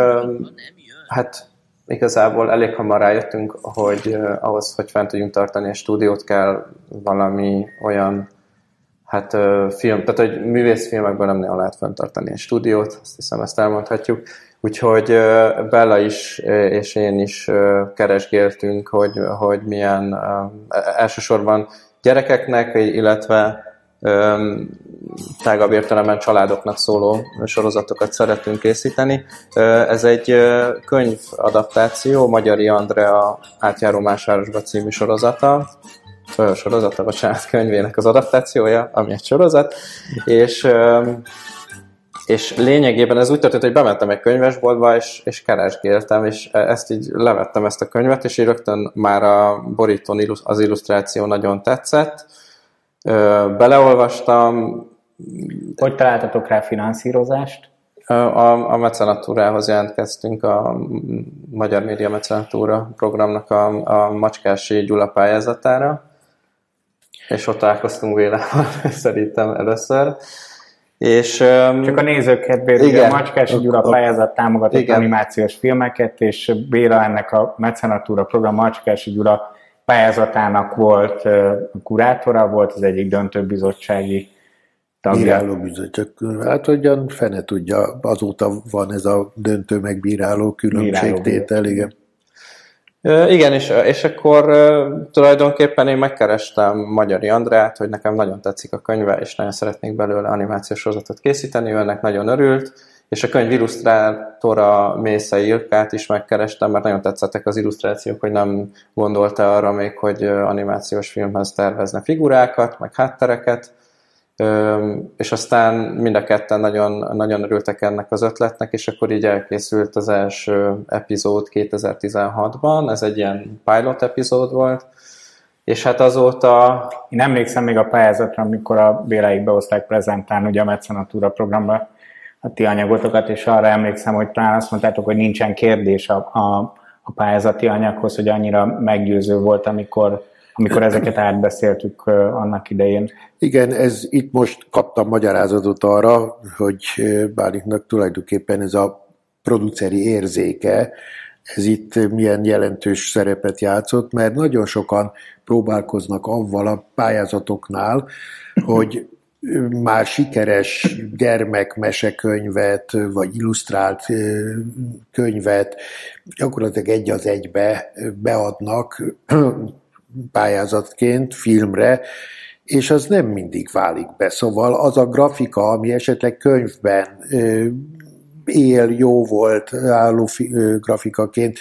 hát igazából elég hamar rájöttünk, hogy ahhoz, hogy fent tudjunk tartani a stúdiót, kell valami olyan hát film, tehát hogy művészfilmekben nem nagyon lehet fenntartani egy stúdiót, azt hiszem ezt elmondhatjuk. Úgyhogy Bella is és én is keresgéltünk, hogy, hogy milyen e, elsősorban gyerekeknek, illetve tágabb értelemben családoknak szóló sorozatokat szeretünk készíteni. Ez egy könyvadaptáció, Magyari Andrea átjáró másvárosba című sorozata, sorozata, bocsánat, könyvének az adaptációja, ami egy sorozat, és, és lényegében ez úgy történt, hogy bementem egy könyvesboltba, és, és keresgéltem, és ezt így levettem ezt a könyvet, és így rögtön már a borítón az illusztráció nagyon tetszett, beleolvastam. Hogy találtatok rá finanszírozást? A, a mecenatúrához jelentkeztünk, a Magyar Média Mecenatúra programnak a, a Macskási Gyula pályázatára, és ott találkoztunk Vélával [LAUGHS] szerintem először. És, Csak a nézők kedvéért, igen, a Macskási Gyula pályázat támogatott igen. animációs filmeket, és Béla ennek a mecenatúra program Macskási Gyula pályázatának volt kurátora, volt az egyik döntőbizottsági tagja. Bíráló bizottság. Hát hogyan fene tudja, azóta van ez a döntő megbíráló különbségtétel, igen. Igen, és, és akkor tulajdonképpen én megkerestem Magyari Andrát, hogy nekem nagyon tetszik a könyve, és nagyon szeretnék belőle animációs sorozatot készíteni, ő ennek nagyon örült, és a könyv illusztrátora Mészei Ilkát is megkerestem, mert nagyon tetszettek az illusztrációk, hogy nem gondolta arra még, hogy animációs filmhez tervezne figurákat, meg háttereket, és aztán mind a ketten nagyon, nagyon örültek ennek az ötletnek, és akkor így elkészült az első epizód 2016-ban, ez egy ilyen pilot epizód volt, és hát azóta... Én emlékszem még a pályázatra, amikor a Béláig behozták prezentálni ugye a Mecenatúra programba a ti anyagotokat, és arra emlékszem, hogy talán azt mondtátok, hogy nincsen kérdés a, a, a pályázati anyaghoz, hogy annyira meggyőző volt, amikor amikor ezeket átbeszéltük annak idején. Igen, ez itt most kaptam magyarázatot arra, hogy Bálintnak tulajdonképpen ez a produceri érzéke, ez itt milyen jelentős szerepet játszott, mert nagyon sokan próbálkoznak avval a pályázatoknál, hogy már sikeres gyermekmesekönyvet, vagy illusztrált könyvet gyakorlatilag egy az egybe beadnak pályázatként filmre, és az nem mindig válik be. Szóval az a grafika, ami esetleg könyvben él, jó volt álló grafikaként,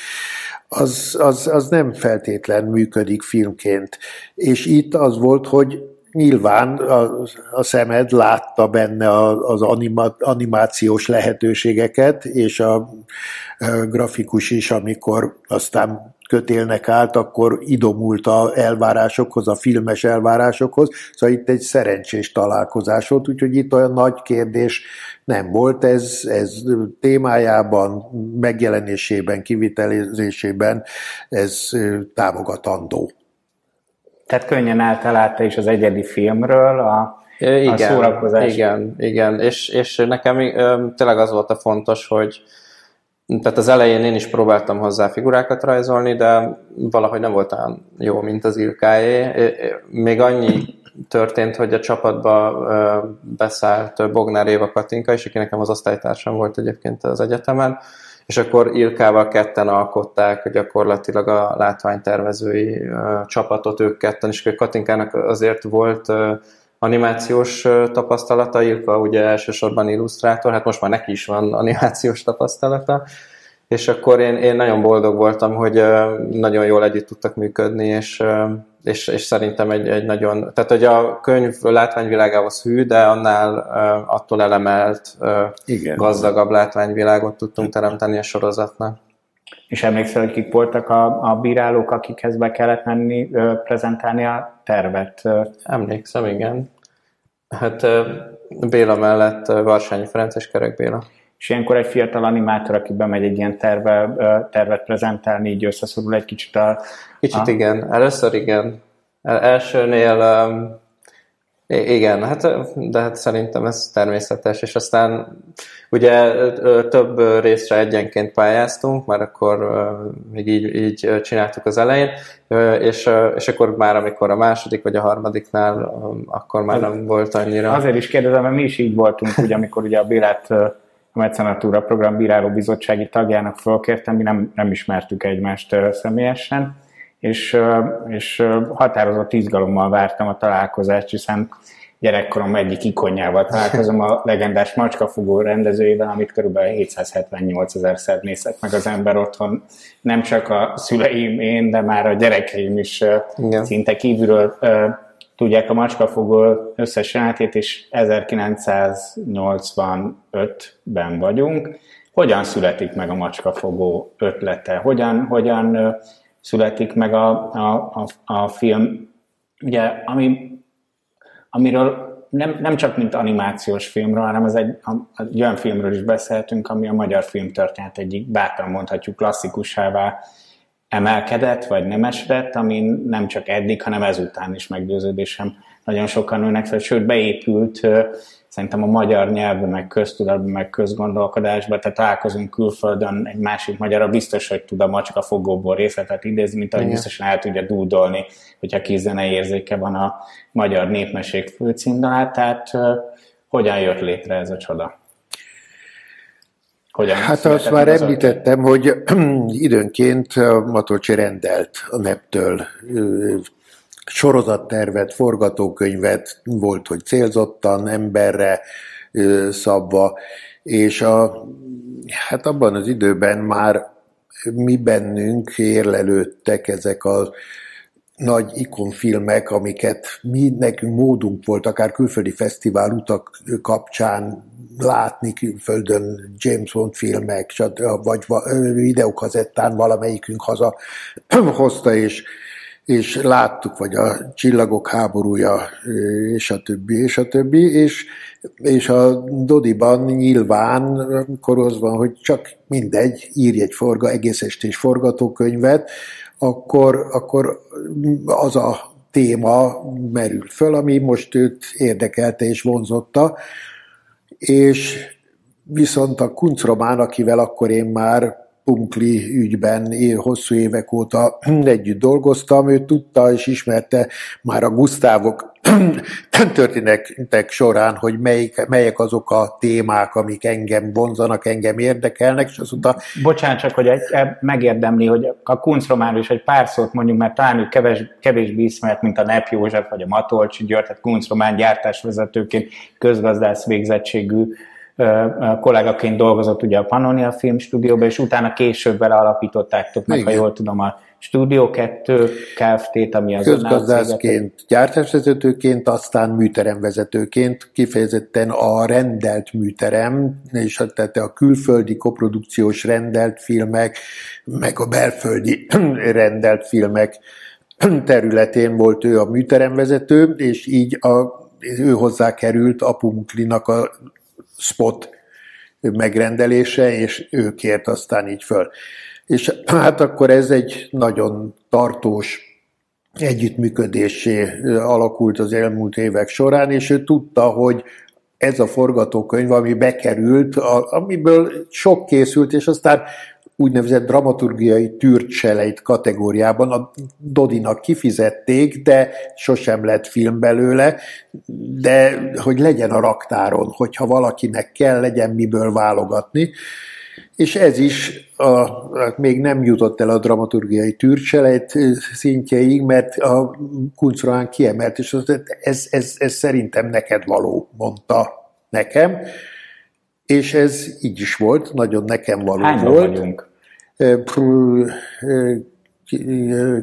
az, az, az nem feltétlen működik filmként. És itt az volt, hogy nyilván a, a szemed látta benne az anima, animációs lehetőségeket, és a, a grafikus is, amikor aztán kötélnek át, akkor idomult a elvárásokhoz, a filmes elvárásokhoz, szóval itt egy szerencsés találkozás volt, úgyhogy itt olyan nagy kérdés nem volt, ez, ez témájában, megjelenésében, kivitelezésében ez támogatandó. Tehát könnyen általálta is az egyedi filmről a, igen, a szórakozás. Igen, igen, és, és nekem tényleg az volt a fontos, hogy tehát az elején én is próbáltam hozzá figurákat rajzolni, de valahogy nem volt olyan jó, mint az Ilkáé. Még annyi történt, hogy a csapatba beszállt Bognár Éva Katinka, és aki nekem az osztálytársam volt egyébként az egyetemen, és akkor Ilkával ketten alkották gyakorlatilag a látványtervezői csapatot, ők ketten, és Katinkának azért volt animációs tapasztalata, Ilka ugye elsősorban illusztrátor, hát most már neki is van animációs tapasztalata, és akkor én, én nagyon boldog voltam, hogy nagyon jól együtt tudtak működni, és, és, és szerintem egy, egy nagyon, tehát hogy a könyv látványvilágához hű, de annál attól elemelt, Igen. gazdagabb látványvilágot tudtunk teremteni a sorozatnak. És emlékszel, hogy kik voltak a, a bírálók, akikhez be kellett menni prezentálni a tervet? Emlékszem, igen. Hát Béla mellett Varsányi Ferenc és Kerek Béla. És ilyenkor egy fiatal animátor, aki bemegy egy ilyen terve, tervet prezentálni, így összeszorul egy kicsit a... Kicsit a... igen, először igen. El, elsőnél um, igen, hát, de hát szerintem ez természetes, és aztán ugye több részre egyenként pályáztunk, mert akkor még így, így csináltuk az elején, és, és akkor már amikor a második vagy a harmadiknál, akkor már nem volt annyira. Azért is kérdezem, mert mi is így voltunk, ugye, amikor ugye a Bélát a Mecenatúra program bíráló bizottsági tagjának fölkértem, mi nem, nem ismertük egymást személyesen, és, és határozott izgalommal vártam a találkozást, hiszen gyerekkorom egyik ikonjával találkozom a legendás macskafogó rendezőjével, amit kb. 778 ezer nézett meg az ember otthon. Nem csak a szüleim, én, de már a gyerekeim is Igen. szinte kívülről tudják a macskafogó összes jelentét, és 1985-ben vagyunk. Hogyan születik meg a macskafogó ötlete? Hogyan, hogyan születik meg a, a, a, a film? Ugye, ami, amiről nem, nem csak mint animációs filmről, hanem az egy, egy olyan filmről is beszéltünk, ami a magyar filmtörténet egyik, bátran mondhatjuk, klasszikusává emelkedett, vagy nem esedett, ami nem csak eddig, hanem ezután is meggyőződésem nagyon sokan nőnek fel, sőt beépült szerintem a magyar nyelvbe, meg köztudatba, meg közgondolkodásba, tehát találkozunk külföldön egy másik magyarra, biztos, hogy tud a macska fogóból részletet idézni, mint ahogy biztosan el tudja dúdolni, hogyha kis zenei érzéke van a magyar népmeség főcímdalát, tehát hogyan jött létre ez a csoda? Hogyan hát azt már említettem, hogy [CLEARS THROAT] időnként Matolcsi rendelt a NEP-től sorozattervet, forgatókönyvet, volt, hogy célzottan emberre szabva, és a, hát abban az időben már mi bennünk érlelődtek ezek a nagy ikonfilmek, amiket mi nekünk módunk volt, akár külföldi fesztivál utak kapcsán látni külföldön James Bond filmek, vagy videókazettán valamelyikünk haza [CLEARS THROAT] hozta, és, és láttuk, vagy a Csillagok háborúja, és a többi, és a többi, és, és a Dodiban nyilván van, hogy csak mindegy, írj egy forga, egész estés forgatókönyvet, akkor, akkor az a téma merül föl, ami most őt érdekelte és vonzotta, és viszont a Kuncromán, akivel akkor én már Punkli ügyben én hosszú évek óta [CLEARS THROAT] együtt dolgoztam, ő tudta és ismerte már a Gusztávok [CLEARS THROAT] történetek során, hogy melyik, melyek azok a témák, amik engem vonzanak, engem érdekelnek, és azt mondta... Bocsánat, csak hogy egy, megérdemli, hogy a Kuncromáról is egy pár szót mondjuk, mert talán ő keves, kevésbé ismert, mint a Nep József, vagy a Matolcsi György, tehát Kuncromán gyártásvezetőként közgazdász végzettségű kollégaként dolgozott ugye a Pannonia Filmstúdióban, és utána később vele alapítottátok meg, Igen. ha jól tudom, a Studio 2 Kft., ami az Közgazdászként, gyártásvezetőként, aztán műteremvezetőként, kifejezetten a rendelt műterem, és tehát a külföldi koprodukciós rendelt filmek, meg a belföldi [CLEARS THROAT] rendelt filmek [CLEARS THROAT] területén volt ő a műteremvezető, és így a, ő hozzá került Apunklinak a spot megrendelése, és ő kért aztán így föl. És hát akkor ez egy nagyon tartós együttműködésé alakult az elmúlt évek során, és ő tudta, hogy ez a forgatókönyv, ami bekerült, amiből sok készült, és aztán úgynevezett dramaturgiai tűrtseleit kategóriában a Dodinak kifizették, de sosem lett film belőle, de hogy legyen a raktáron, hogyha valakinek kell, legyen miből válogatni. És ez is a, még nem jutott el a dramaturgiai tűrcselejt szintjeig, mert a Kuncroán kiemelt, és az, ez, ez, ez szerintem neked való, mondta nekem. És ez így is volt, nagyon nekem való Hányan volt. vagyunk?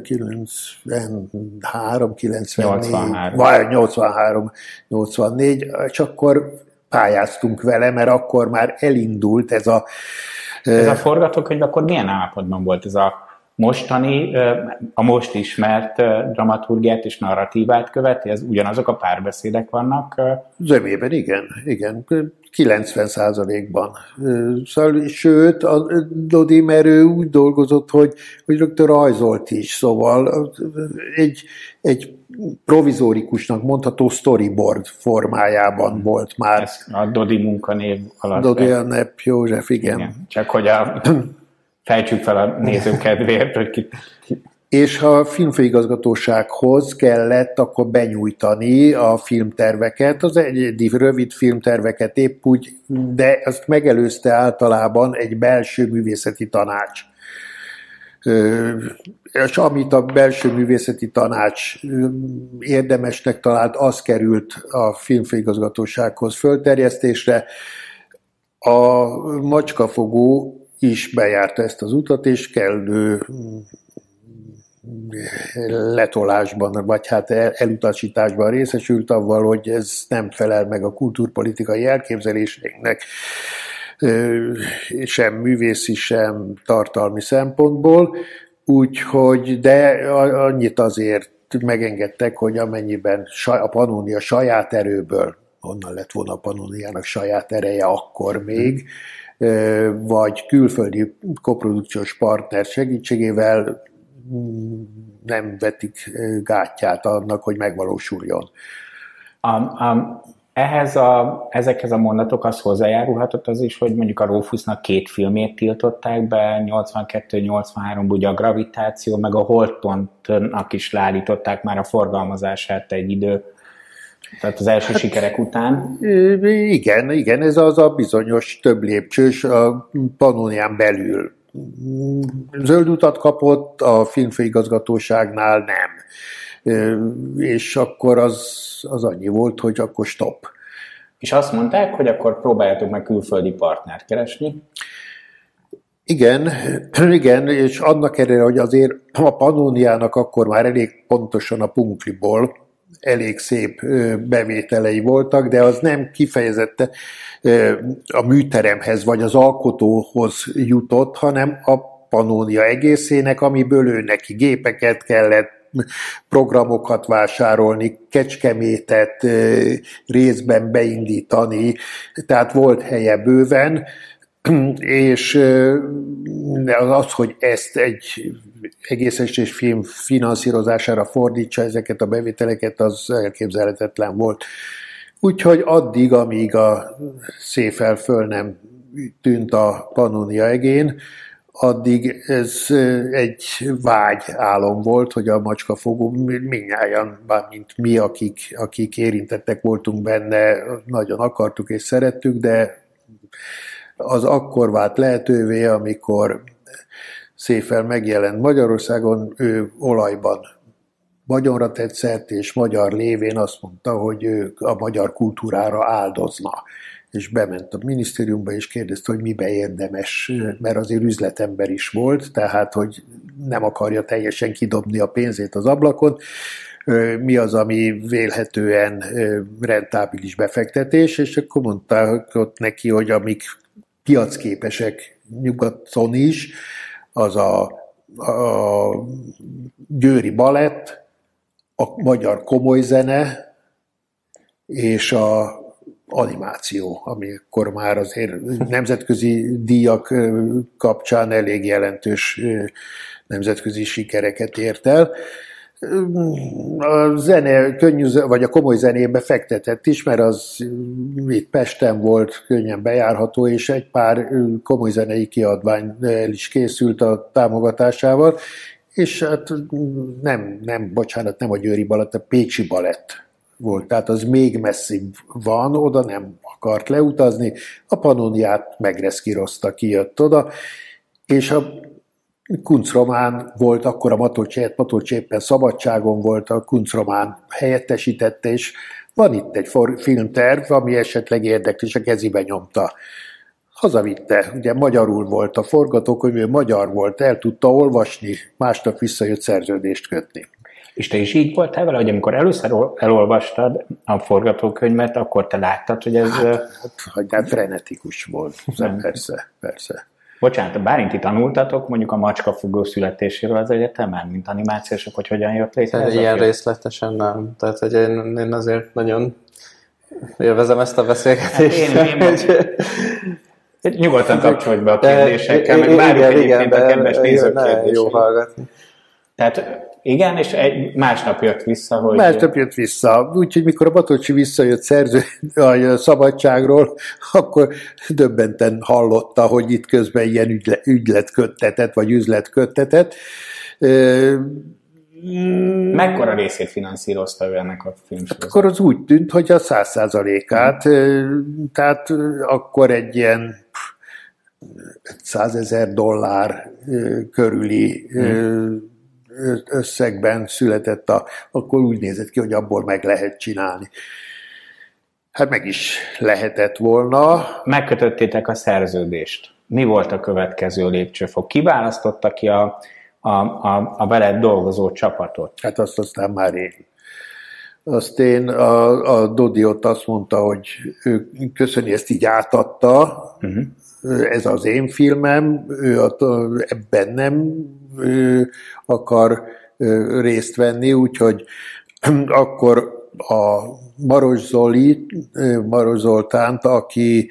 93, 94, 83, 84, és akkor pályáztunk vele, mert akkor már elindult ez a... Ez a forgatókönyv akkor milyen állapotban volt ez a mostani, a most ismert dramaturgiát és narratívát követi? Ez ugyanazok a párbeszédek vannak? Zömében igen, igen. 90 százalékban. Szóval, sőt, a Dodi, mert ő úgy dolgozott, hogy, hogy rögtön rajzolt is, szóval egy, egy provizórikusnak mondható storyboard formájában hmm. volt már. Ez a Dodi munkanév alatt. Dodi a Nepp József, igen. igen. Csak hogy a, [CLEARS THROAT] fejtsük fel a nézők kedvéért, hogy ki, ki, és ha a filmfőigazgatósághoz kellett akkor benyújtani a filmterveket, az egy rövid filmterveket épp úgy, de azt megelőzte általában egy belső művészeti tanács. És amit a belső művészeti tanács érdemesnek talált, az került a filmfőigazgatósághoz fölterjesztésre. A macskafogó is bejárta ezt az utat, és kellő letolásban, vagy hát elutasításban részesült avval, hogy ez nem felel meg a kulturpolitikai elképzeléseinknek, sem művészi, sem tartalmi szempontból, úgyhogy, de annyit azért megengedtek, hogy amennyiben a Panónia saját erőből, onnan lett volna a Panóniának saját ereje akkor még, vagy külföldi koprodukciós partner segítségével nem vetik gátját annak, hogy megvalósuljon. Um, um, ehhez a, ezekhez a mondatokhoz hozzájárulhatott az is, hogy mondjuk a Rófusznak két filmét tiltották be, 82-83 ugye a Gravitáció, meg a Holtontnak is leállították már a forgalmazását egy idő, tehát az első hát, sikerek után. Igen, igen, ez az a bizonyos több lépcsős a Pannonián belül zöld utat kapott, a filmfőigazgatóságnál nem. És akkor az, az annyi volt, hogy akkor stop. És azt mondták, hogy akkor próbáljátok meg külföldi partnert keresni? Igen, [CLEARS THROAT] igen, és annak ellenére, hogy azért a Panóniának akkor már elég pontosan a punkliból elég szép bevételei voltak, de az nem kifejezette a műteremhez vagy az alkotóhoz jutott, hanem a Panónia egészének, amiből ő neki gépeket kellett, programokat vásárolni, kecskemétet részben beindítani, tehát volt helye bőven, [CLEARS THROAT] és az, hogy ezt egy egész estés film finanszírozására fordítsa ezeket a bevételeket, az elképzelhetetlen volt. Úgyhogy addig, amíg a széfel föl nem tűnt a Pannonia egén, addig ez egy vágy álom volt, hogy a macskafogó minnyáján, mint mi, akik, akik érintettek voltunk benne, nagyon akartuk és szerettük, de az akkor vált lehetővé, amikor Széfel megjelent Magyarországon, ő olajban magyarra tetszett, és magyar lévén azt mondta, hogy ő a magyar kultúrára áldozna. és bement a minisztériumba, és kérdezte, hogy mibe érdemes, mert azért üzletember is volt, tehát, hogy nem akarja teljesen kidobni a pénzét az ablakon, mi az, ami vélhetően rentábilis befektetés, és akkor mondta ott neki, hogy amik piacképesek nyugaton is, az a, a győri balett, a magyar komoly zene, és a animáció, ami akkor már azért nemzetközi díjak kapcsán elég jelentős nemzetközi sikereket ért el. A zene, könnyű, vagy a komoly zenébe fektetett is, mert az itt Pesten volt könnyen bejárható, és egy pár komoly zenei kiadvány el is készült a támogatásával, és hát nem, nem, bocsánat, nem a Győri Balett, a Pécsi Balett volt, tehát az még messzibb van, oda nem akart leutazni, a Panoniát megreszkírozta, kijött oda, és a Kuncromán volt, akkor a Matolcsi, Matolcsi éppen szabadságon volt, a Kuncromán helyettesítette, és van itt egy filmterv, ami esetleg érdekes, a kezébe nyomta. Hazavitte, ugye magyarul volt a forgatókönyv, magyar volt, el tudta olvasni, másnap visszajött szerződést kötni. És te is így voltál vele, hogy amikor először elolvastad a forgatókönyvet, akkor te láttad, hogy ez... Hát, hát, hát frenetikus volt, persze, persze. Bocsánat, Bárinti tanultatok mondjuk a macskafogó születéséről az egyetemen, mint animációsok, hogy hogyan jött létre? Ez ilyen részletesen nem. Tehát, hogy én, én azért nagyon élvezem ezt a beszélgetést. Hát én, én, [LAUGHS] Nyugodtan kapcsolj be a kérdésekkel, meg várjuk egyébként a kedves nézők Jó hallgatni. Tehát igen, és egy, másnap jött vissza, hogy... Másnap jött vissza. Úgyhogy mikor a Batocsi visszajött szerző a szabadságról, akkor döbbenten hallotta, hogy itt közben ilyen ügylet, ügyletköttetett, vagy üzletköttetett. Mekkora részét finanszírozta ő ennek a filmsorozatnak? Akkor az úgy tűnt, hogy a száz százalékát, tehát akkor egy ilyen százezer dollár körüli hmm összegben született, a, akkor úgy nézett ki, hogy abból meg lehet csinálni. Hát meg is lehetett volna. Megkötöttétek a szerződést. Mi volt a következő lépcsőfok? Kiválasztotta ki a, a, a, a veled dolgozó csapatot? Hát azt aztán már én. Azt én, a, a Dodi ott azt mondta, hogy ő köszöni, ezt így átadta, uh-huh ez az én filmem, ő ebben nem akar részt venni, úgyhogy [CLEARS THROAT] akkor a Maros Zoli, Maros Zoltánt, aki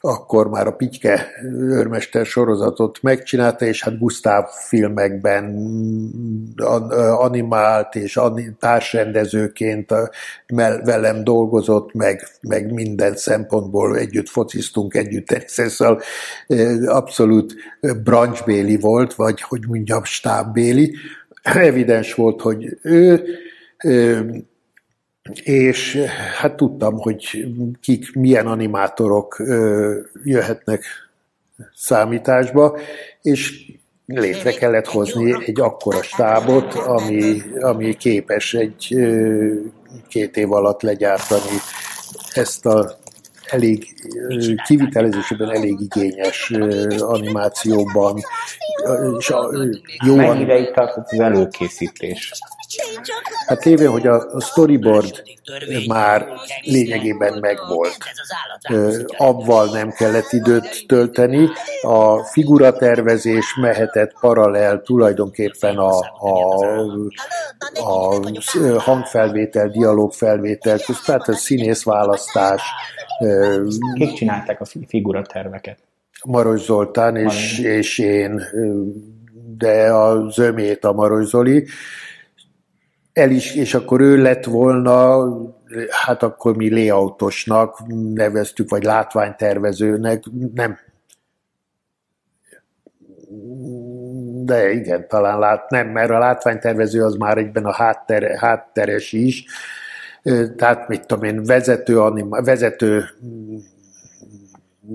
akkor már a Pityke őrmester sorozatot megcsinálta, és hát Gusztáv filmekben animált és társrendezőként velem dolgozott, meg, meg minden szempontból együtt fociztunk, együtt szóval abszolút branchbéli volt, vagy hogy mondjam, stábbéli. Evidens volt, hogy ő és hát tudtam, hogy kik, milyen animátorok jöhetnek számításba, és létre kellett hozni egy akkora stábot, ami, ami képes egy két év alatt legyártani ezt a elég kivitelezésében elég igényes animációban. És a, jó Mennyi ideig tartott az előkészítés? Hát lévén, hogy a storyboard már lényegében megvolt. Abval nem kellett időt tölteni, a figuratervezés mehetett paralel tulajdonképpen a, a, a hangfelvétel, dialógfelvétel, tehát a színészválasztás. Kik csinálták a figuraterveket? Maros Zoltán és, és én, de a zömét a Maros Zoli, el is, és akkor ő lett volna, hát akkor mi layoutosnak neveztük, vagy látványtervezőnek, nem. De igen, talán lát, nem, mert a látványtervező az már egyben a háttere, hátteres is, tehát mit tudom én, vezető, anima, vezető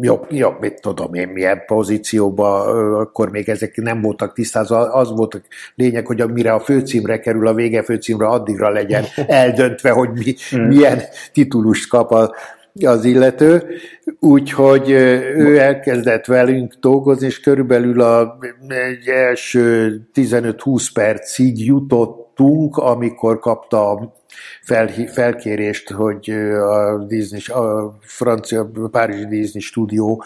jobb, jobb, mit tudom én, milyen pozícióban, akkor még ezek nem voltak tisztázva, az volt a lényeg, hogy mire a főcímre kerül, a vége főcímre, addigra legyen [LAUGHS] eldöntve, hogy mi, hmm. milyen titulust kap a az illető, úgyhogy ő elkezdett velünk dolgozni, és körülbelül a, egy első 15-20 percig jutottunk, amikor kapta fel, felkérést, hogy a Disney, a francia, a Párizsi Disney stúdió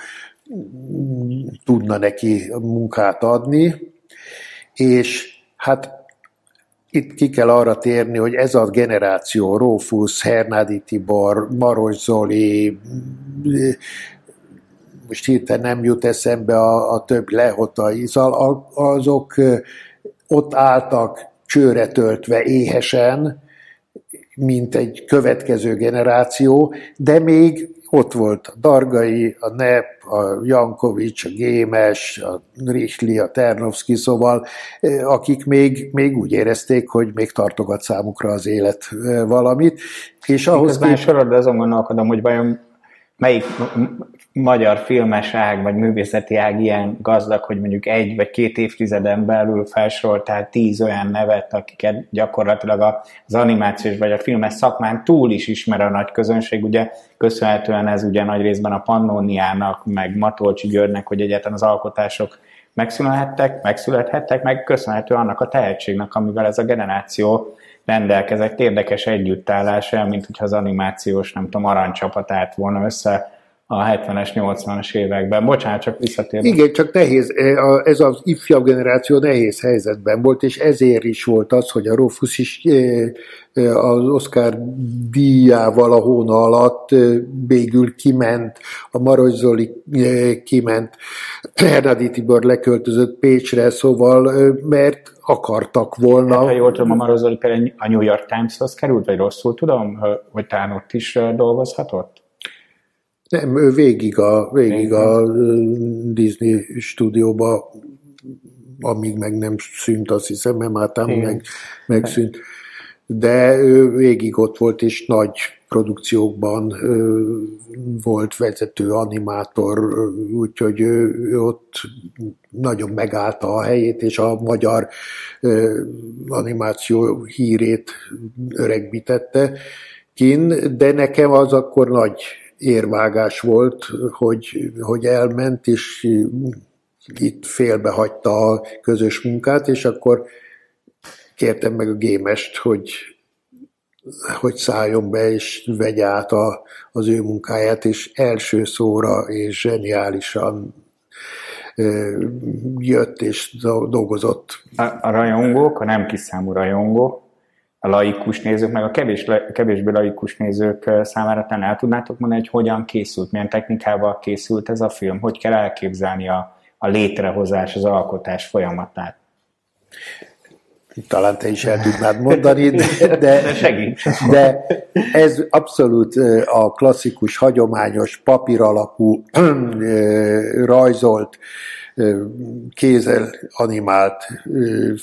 tudna neki munkát adni, és hát itt ki kell arra térni, hogy ez a generáció, Rófusz, Hernádi Tibor, Maros Zoli, most hirtelen nem jut eszembe a, a több lehotai, szóval azok ott álltak csőre töltve éhesen, mint egy következő generáció, de még ott volt a Dargai, a Nep, a Jankovics, a Gémes, a Richli, a Ternovszki, szóval akik még, még úgy érezték, hogy még tartogat számukra az élet valamit. És ahhoz Közben kép... sorod azon gondolkodom, hogy vajon melyik magyar filmes ág, vagy művészeti ág ilyen gazdag, hogy mondjuk egy vagy két évtizeden belül felsoroltál tíz olyan nevet, akiket gyakorlatilag az animációs vagy a filmes szakmán túl is ismer a nagy közönség. Ugye köszönhetően ez ugye nagy részben a Pannóniának, meg Matolcsi Györgynek, hogy egyáltalán az alkotások megszülethettek, megszülethettek, meg köszönhető annak a tehetségnek, amivel ez a generáció rendelkezett érdekes együttállás, mint hogyha az animációs, nem tudom, aranycsapatát volna össze a 70-es, 80-as években. Bocsánat, csak visszatérve. Igen, csak nehéz, e, ez az ifjabb generáció nehéz helyzetben volt, és ezért is volt az, hogy a Rufus is e, e, az Oscar díjával a hóna alatt végül kiment, a Maros Zoli kiment, Hernádi Tibor leköltözött Pécsre, szóval, mert akartak volna. Hát, ha jól tudom, a Maros Zoli például a New York Times-hoz került, vagy rosszul tudom, hogy talán ott is dolgozhatott? Nem, ő végig a, végig a Disney stúdióba, amíg meg nem szűnt, azt hiszem, mert már tám meg, megszűnt. De ő végig ott volt, és nagy produkciókban volt vezető animátor, úgyhogy ő, ő ott nagyon megállta a helyét, és a magyar animáció hírét öregbítette kin, de nekem az akkor nagy érvágás volt, hogy, hogy elment, és itt félbehagyta a közös munkát, és akkor kértem meg a gémest, hogy, hogy szálljon be, és vegye át a, az ő munkáját, és első szóra és zseniálisan jött és dolgozott. A, a rajongók, a nem kiszámú rajongók, a laikus nézők, meg a kevés, kevésbé laikus nézők számára talán el tudnátok mondani, hogy hogyan készült, milyen technikával készült ez a film, hogy kell elképzelni a, a létrehozás, az alkotás folyamatát? Talán te is el tudnád mondani, de, [LAUGHS] de, de ez abszolút a klasszikus, hagyományos, papíralapú, [CLEARS THROAT] rajzolt, kézzel animált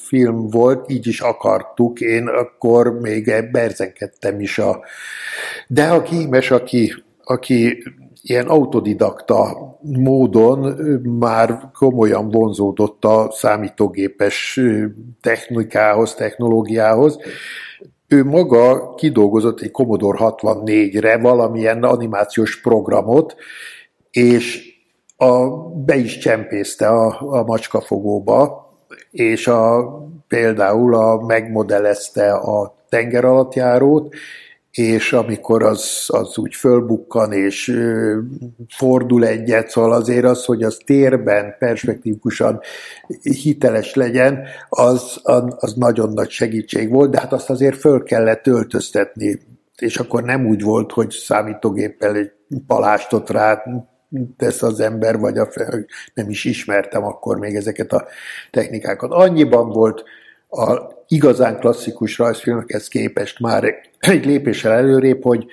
film volt, így is akartuk, én akkor még berzenkedtem is a... De a kímes, aki, aki ilyen autodidakta módon már komolyan vonzódott a számítógépes technikához, technológiához. Ő maga kidolgozott egy Commodore 64-re valamilyen animációs programot, és a, be is csempészte a, a macskafogóba, és a, például a, megmodellezte a tengeralattjárót, és amikor az, az úgy fölbukkan és ö, fordul egyet, szóval azért az, hogy az térben perspektívikusan hiteles legyen, az, az nagyon nagy segítség volt, de hát azt azért föl kellett öltöztetni, és akkor nem úgy volt, hogy számítógéppel egy palástot rá tesz az ember, vagy a, nem is ismertem akkor még ezeket a technikákat. Annyiban volt a igazán klasszikus rajzfilmekhez képest már egy lépéssel előrébb, hogy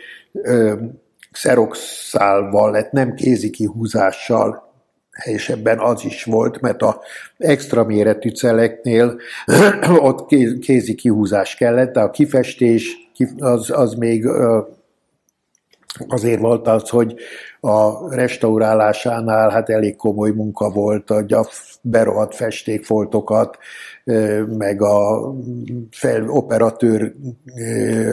xeroxálval lett, nem kézi kihúzással, helyesebben az is volt, mert a extra méretű celeknél [CLEARS THROAT] ott kézi kihúzás kellett, de a kifestés az, az még azért volt az, hogy a restaurálásánál hát elég komoly munka volt, a berohadt festékfoltokat, meg a fel, operatőr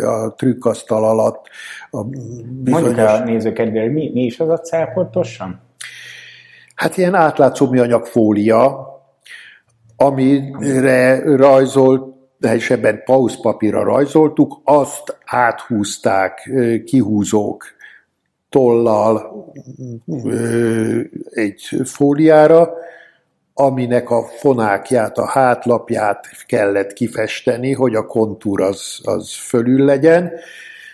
a trükkasztal alatt. A bizonyos... Mondjuk a nézőkedvére, mi, mi is az a cél pontosan? Hát ilyen átlátszó műanyag fólia, amire rajzolt, de és ebben pauszpapírra rajzoltuk, azt áthúzták kihúzók tollal egy fóliára, aminek a fonákját, a hátlapját kellett kifesteni, hogy a kontúr az, az fölül legyen,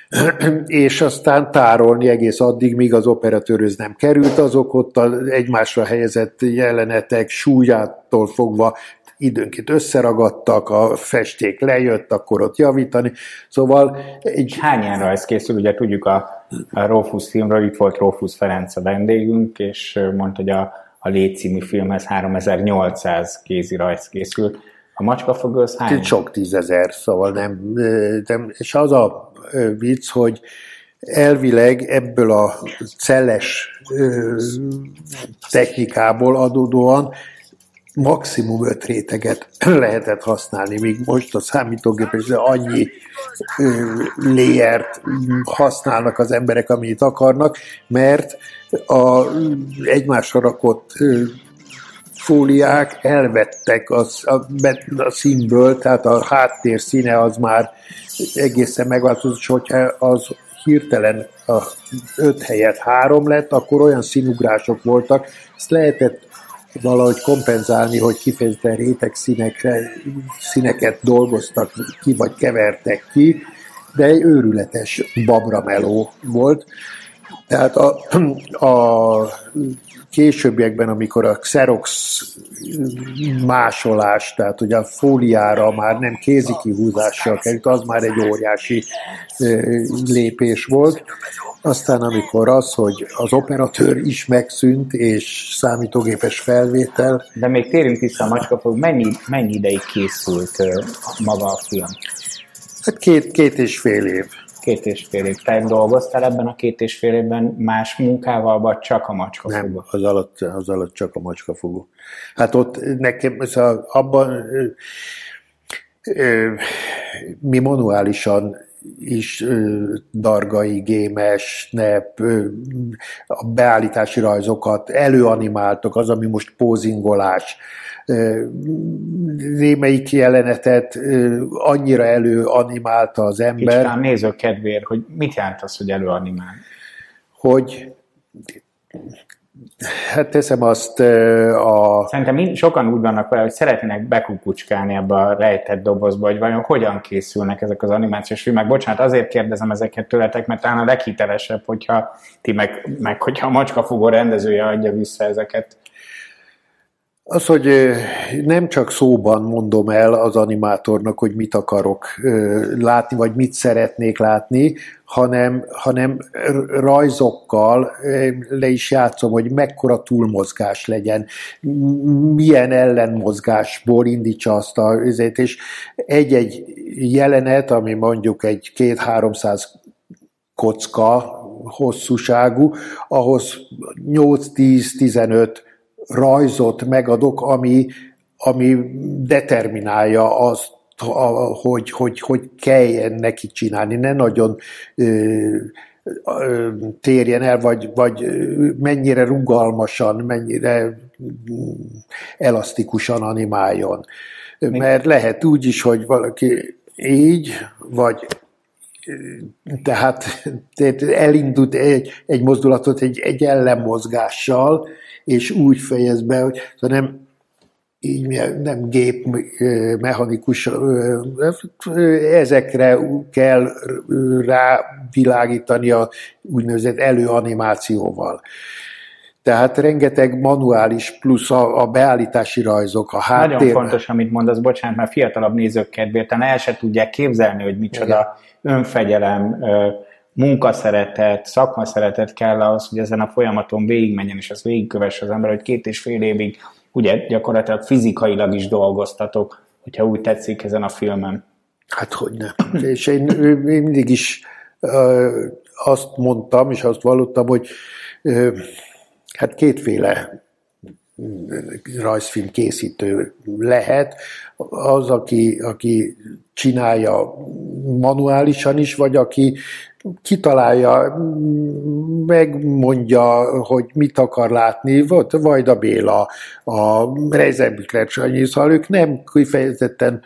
[CLEARS THROAT] és aztán tárolni egész addig, míg az operatőröz nem került, azok ott az egymásra helyezett jelenetek súlyától fogva időnként összeragadtak, a festék lejött, akkor ott javítani. Szóval... Egy... Hány ilyen rajz készül? Ugye tudjuk a, a Rófusz filmről, itt volt Rófusz Ferenc a vendégünk, és mondta, hogy a, a Légy című filmhez 3800 kézi rajz készült. A macskafogó az hány? Sok tízezer, szóval nem, nem. És az a vicc, hogy elvileg ebből a celles technikából adódóan maximum öt réteget [CLEARS THROAT] lehetett használni, míg most a számítógépes annyi léert használnak az emberek, amit akarnak, mert a egymásra rakott fóliák elvettek az, a, a színből, tehát a háttér színe az már egészen megváltozott, hogyha az hirtelen a öt helyett három lett, akkor olyan színugrások voltak, ezt lehetett valahogy kompenzálni, hogy kifejezetten réteg színekre, színeket dolgoztak ki, vagy kevertek ki, de egy őrületes babrameló volt. Tehát a, a későbbiekben, amikor a Xerox másolás, tehát hogy a fóliára már nem kézi kihúzással került, az már egy óriási lépés volt. Aztán amikor az, hogy az operatőr is megszűnt, és számítógépes felvétel. De még térjünk vissza a macskafog, mennyi, mennyi ideig készült maga a film? Hát két, két és fél év két és fél év. Te dolgoztál ebben a két és fél évben más munkával, vagy csak a macskafogó? Nem, az alatt, az alatt csak a macskafogó. Hát ott nekem, szóval abban mi manuálisan is dargai, gémes, nep, a beállítási rajzokat előanimáltok, az, ami most pózingolás, némelyik jelenetet annyira előanimálta az ember. Kicsit néző kedvéért, hogy mit jelent az, hogy előanimál? Hogy Hát teszem azt a... Szerintem sokan úgy vannak vele, hogy szeretnének bekukucskálni ebbe a rejtett dobozba, hogy vajon hogyan készülnek ezek az animációs filmek. Bocsánat, azért kérdezem ezeket tőletek, mert talán a leghitelesebb, hogyha ti meg, meg hogyha a macskafogó rendezője adja vissza ezeket. Az, hogy nem csak szóban mondom el az animátornak, hogy mit akarok látni, vagy mit szeretnék látni, hanem, hanem rajzokkal le is játszom, hogy mekkora túlmozgás legyen, milyen ellenmozgásból indítsa azt a üzét, és egy-egy jelenet, ami mondjuk egy két-háromszáz kocka hosszúságú, ahhoz 8-10-15 rajzot megadok, ami, ami determinálja azt, hogy, hogy, hogy kelljen neki csinálni, ne nagyon ö, ö, térjen el, vagy, vagy mennyire rugalmasan, mennyire elasztikusan animáljon. Mert lehet úgy is, hogy valaki így, vagy tehát elindult egy, egy mozdulatot egy, egy ellenmozgással, és úgy fejez be, hogy szóval nem, így nem gép mechanikus, ezekre kell rávilágítani a úgynevezett előanimációval. Tehát rengeteg manuális plusz a, a beállítási rajzok, a háttér. Nagyon fontos, amit mondasz, bocsánat, mert fiatalabb nézők kedvéért el se tudják képzelni, hogy micsoda Igen. önfegyelem, munkaszeretet, szakmaszeretet kell ahhoz, hogy ezen a folyamaton végigmenjen, és ezt végigkövesse az ember, hogy két és fél évig ugye gyakorlatilag fizikailag is dolgoztatok, hogyha úgy tetszik ezen a filmen. Hát hogy nem. és én, én mindig is azt mondtam, és azt vallottam, hogy hát kétféle rajzfilm készítő lehet, az, aki, aki csinálja manuálisan is, vagy aki kitalálja, megmondja, hogy mit akar látni, volt Vajda Béla, a Reisenbüchler Sanyi, szóval ők nem kifejezetten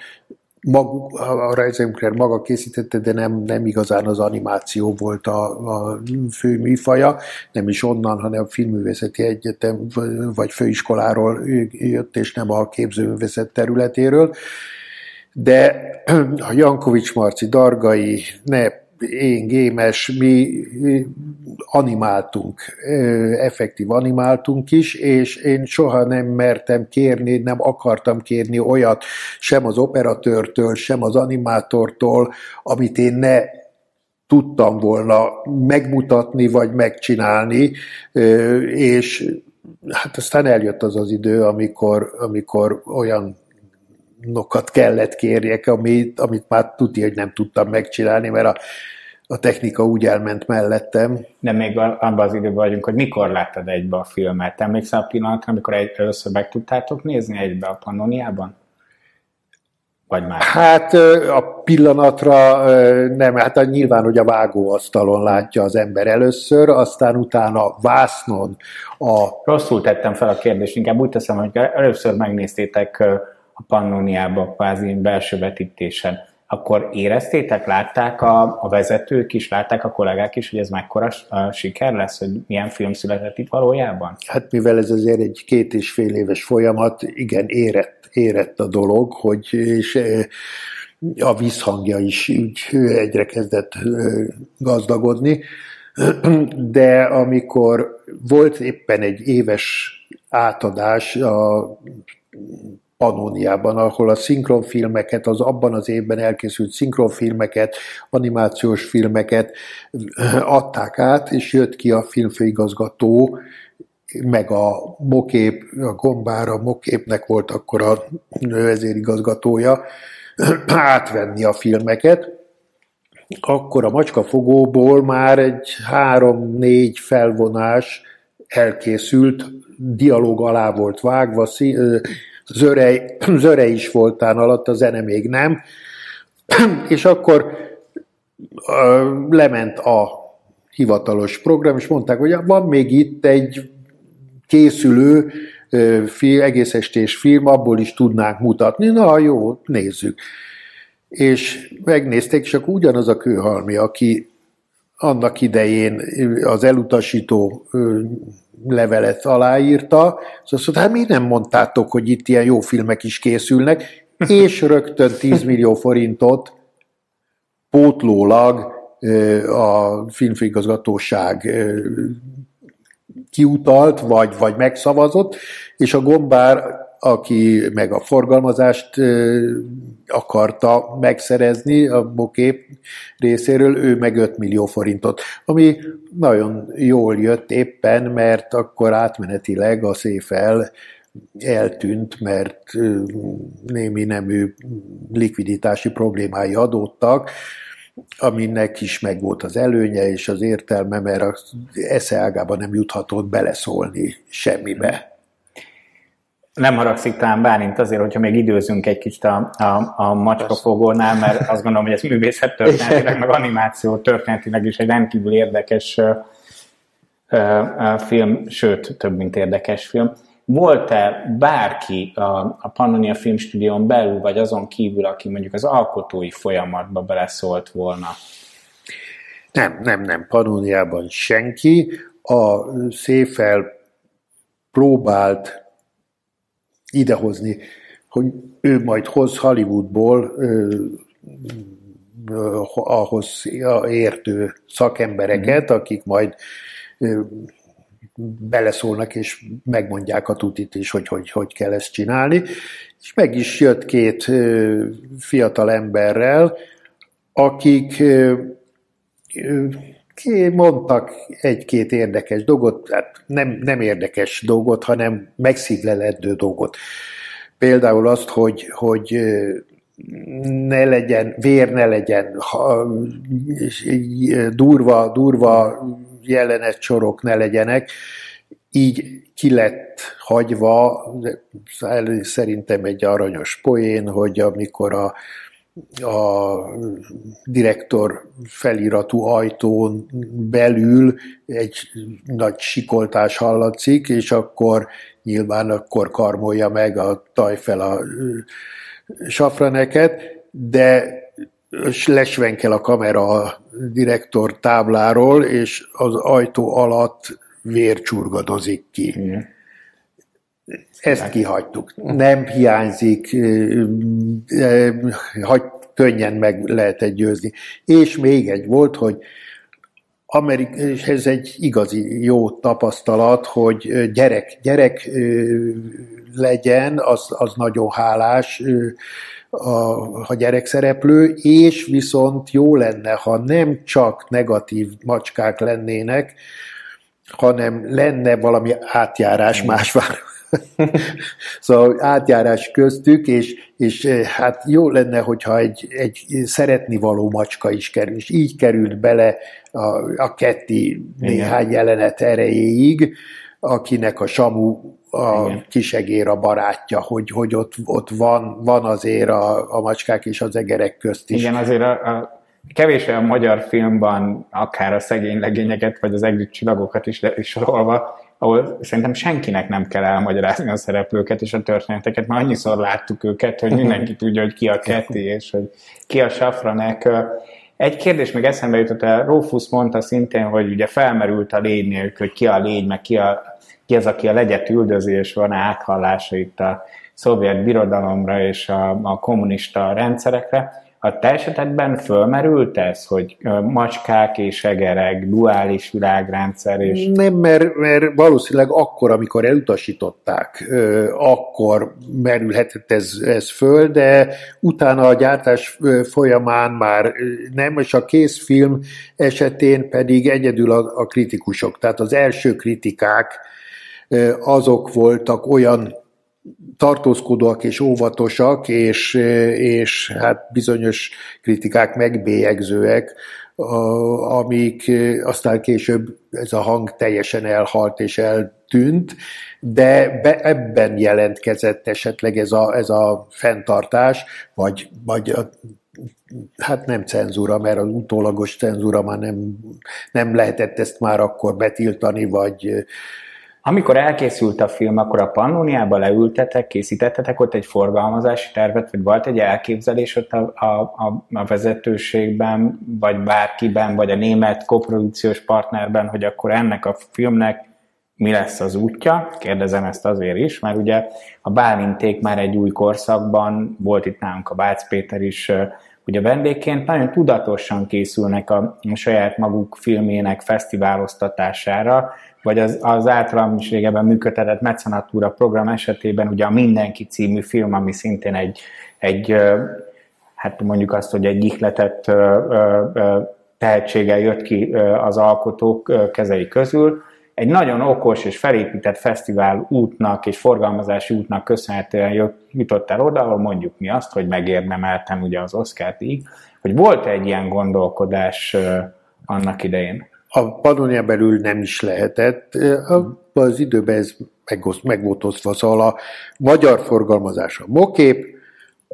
mag, a Reisenkler maga készítette, de nem, nem igazán az animáció volt a, a fő műfaja, nem is onnan, hanem a filmművészeti egyetem vagy főiskoláról jött, és nem a képzőművészet területéről. De a Jankovics Marci, Dargai, ne én gémes, mi animáltunk, effektív animáltunk is, és én soha nem mertem kérni, nem akartam kérni olyat sem az operatőrtől, sem az animátortól, amit én ne tudtam volna megmutatni, vagy megcsinálni, és hát aztán eljött az az idő, amikor, amikor olyan nokat kellett kérjek, amit, amit már tudja, hogy nem tudtam megcsinálni, mert a, a technika úgy elment mellettem. De még abban az időben vagyunk, hogy mikor láttad egybe a filmet? Emlékszel a pillanatra, amikor egy, először meg tudtátok nézni egybe a Pannoniában? Vagy már? Hát a pillanatra nem, hát nyilván, hogy a vágóasztalon látja az ember először, aztán utána vásznon a... Rosszul tettem fel a kérdést, inkább úgy teszem, hogy először megnéztétek a Pannoniába kvázi belső vetítésen, akkor éreztétek, látták a, a vezetők is, látták a kollégák is, hogy ez mekkora uh, siker lesz, hogy milyen film született itt valójában? Hát mivel ez azért egy két és fél éves folyamat, igen, érett, érett a dolog, hogy és a vízhangja is úgy egyre kezdett gazdagodni, [CLEARS THROAT] de amikor volt éppen egy éves átadás a Panóniában, ahol a szinkronfilmeket, az abban az évben elkészült szinkronfilmeket, animációs filmeket adták át, és jött ki a filmfőigazgató, meg a Mokép, a Gombár, a Moképnek volt akkor a vezérigazgatója, átvenni a filmeket, akkor a macskafogóból már egy három-négy felvonás elkészült, dialóg alá volt vágva, zörej, [CLEARS THROAT] zörej is voltán alatt, a zene még nem, [CLEARS THROAT] és akkor lement a hivatalos program, és mondták, hogy van még itt egy készülő film, egész estés film, abból is tudnánk mutatni. Na jó, nézzük. És megnézték, és akkor ugyanaz a kőhalmi, aki annak idején az elutasító levelet aláírta, és azt mondta, hát mi nem mondtátok, hogy itt ilyen jó filmek is készülnek, [LAUGHS] és rögtön 10 millió forintot pótlólag a filmfőigazgatóság kiutalt, vagy, vagy megszavazott, és a Gombár aki meg a forgalmazást akarta megszerezni a Bokép részéről, ő meg 5 millió forintot, ami nagyon jól jött éppen, mert akkor átmenetileg a széfel eltűnt, mert némi nemű likviditási problémái adódtak, aminek is megvolt az előnye és az értelme, mert az esze ágában nem juthatott beleszólni semmibe nem haragszik talán Bálint azért, hogyha még időzünk egy kicsit a, a, a macskafogónál, mert azt gondolom, hogy ez művészet történetileg, meg animáció történetileg is egy rendkívül érdekes uh, uh, film, sőt, több mint érdekes film. Volt-e bárki a, a Pannonia Filmstúdión belül, vagy azon kívül, aki mondjuk az alkotói folyamatba beleszólt volna? Nem, nem, nem. Pannoniában senki. A Széfel próbált idehozni, hogy ő majd hoz Hollywoodból ö, ö, ahhoz értő szakembereket, mm. akik majd ö, beleszólnak és megmondják a tutit is, hogy, hogy hogy kell ezt csinálni. És meg is jött két ö, fiatal emberrel, akik ö, mondtak egy-két érdekes dolgot, hát nem, nem érdekes dolgot, hanem megszívleledő dolgot. Például azt, hogy, hogy ne legyen, vér ne legyen, ha, durva, durva jelenet sorok ne legyenek, így ki lett hagyva, szerintem egy aranyos poén, hogy amikor a, a direktor feliratú ajtón belül egy nagy sikoltás hallatszik, és akkor nyilván akkor karmolja meg a tajfel a safraneket, de lesvenkel a kamera a direktor tábláról, és az ajtó alatt vér csurgadozik ki. Igen. Ezt kihagytuk. Nem hiányzik, hagy, könnyen meg lehet egy győzni. És még egy volt, hogy Amerik, és ez egy igazi jó tapasztalat, hogy gyerek, gyerek legyen, az, az nagyon hálás, a, a gyerekszereplő, és viszont jó lenne, ha nem csak negatív macskák lennének, hanem lenne valami átjárás más város. [LAUGHS] szóval átjárás köztük, és, és hát jó lenne, hogyha egy, egy szeretni való macska is kerül, és így került bele a, a Ketti néhány jelenet erejéig, akinek a Samu a Igen. kisegér a barátja, hogy, hogy ott, ott van, van azért a, a macskák és az egerek közt is. Igen, azért a, a kevés olyan magyar filmban, akár a szegény legényeket, vagy az egri csillagokat is, is sorolva, ahol szerintem senkinek nem kell elmagyarázni a szereplőket és a történeteket, mert annyiszor láttuk őket, hogy mindenki tudja, hogy ki a Ketty, és hogy ki a Safranek. Egy kérdés még eszembe jutott, a Rófusz mondta szintén, hogy ugye felmerült a légy hogy ki a légy, meg ki, a, ki az, aki a legyet üldözi, és van áthallása itt a szovjet birodalomra és a, a kommunista rendszerekre. A te esetedben fölmerült ez, hogy macskák és egerek, duális világrendszer? És... Nem, mert, mert valószínűleg akkor, amikor elutasították, akkor merülhetett ez, ez föl, de utána a gyártás folyamán már nem, és a készfilm esetén pedig egyedül a, a kritikusok, tehát az első kritikák azok voltak olyan tartózkodóak és óvatosak, és, és hát bizonyos kritikák megbélyegzőek, amik aztán később ez a hang teljesen elhalt és eltűnt, de be, ebben jelentkezett esetleg ez a, ez a fenntartás, vagy, vagy a, hát nem cenzúra, mert az utólagos cenzúra már nem, nem lehetett ezt már akkor betiltani, vagy, amikor elkészült a film, akkor a Pannoniába leültetek, készítettetek ott egy forgalmazási tervet, vagy volt egy elképzelés ott a, a, a, a vezetőségben, vagy bárkiben, vagy a német koprodukciós partnerben, hogy akkor ennek a filmnek mi lesz az útja? Kérdezem ezt azért is, mert ugye a Bálinték már egy új korszakban, volt itt nálunk a Bác Péter is, ugye vendégként nagyon tudatosan készülnek a saját maguk filmének fesztiváloztatására, vagy az, az általam is régebben működtetett Mecenatúra program esetében ugye a Mindenki című film, ami szintén egy, egy hát mondjuk azt, hogy egy ihletett tehetséggel jött ki az alkotók kezei közül, egy nagyon okos és felépített fesztivál útnak és forgalmazási útnak köszönhetően jutott el oda, ahol mondjuk mi azt, hogy megérdemeltem ugye az Oscar-t így, hogy volt egy ilyen gondolkodás annak idején? A Pannonia belül nem is lehetett. Az időben ez meg, volt osztva, szóval a magyar forgalmazás a mokép,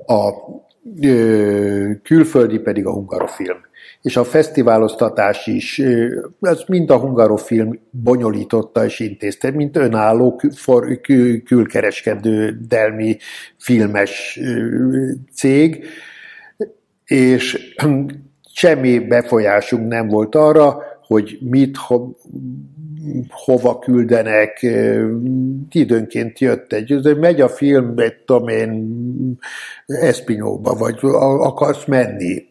a ö, külföldi pedig a hungarofilm. És a fesztiváloztatás is, ez mind a hungarofilm bonyolította és intézte, mint önálló kül, kül, külkereskedő delmi filmes cég, és semmi befolyásunk nem volt arra, hogy mit, ho, hova küldenek, időnként jött egy, megy a film, egy tudom én, Espinyóba, vagy akarsz menni,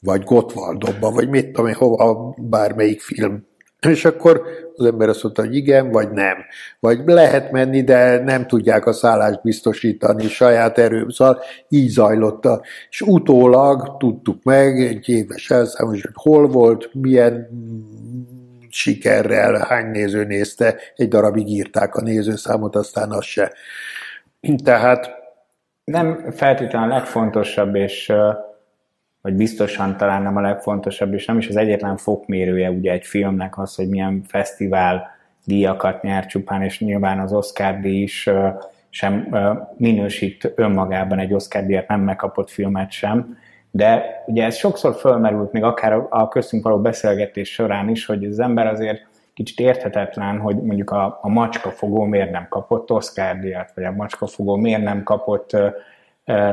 vagy Gotwaldobba, vagy mit tudom én, hova, bármelyik film. És akkor az ember azt mondta, hogy igen, vagy nem. Vagy lehet menni, de nem tudják a szállást biztosítani saját erő. Szóval így zajlott. És utólag tudtuk meg, egy éves elszámolás, hogy hol volt, milyen sikerrel, hány néző nézte, egy darabig írták a nézőszámot, aztán az se. Tehát Nem feltétlenül a legfontosabb, és vagy biztosan talán nem a legfontosabb, és nem is az egyetlen fokmérője ugye egy filmnek az, hogy milyen fesztivál díjakat nyer csupán, és nyilván az Oscar díj is sem minősít önmagában egy Oscar díjat nem megkapott filmet sem, de ugye ez sokszor fölmerült még akár a köztünk való beszélgetés során is, hogy az ember azért kicsit érthetetlen, hogy mondjuk a, a macskafogó miért nem kapott Oscar díjat, vagy a macskafogó miért nem kapott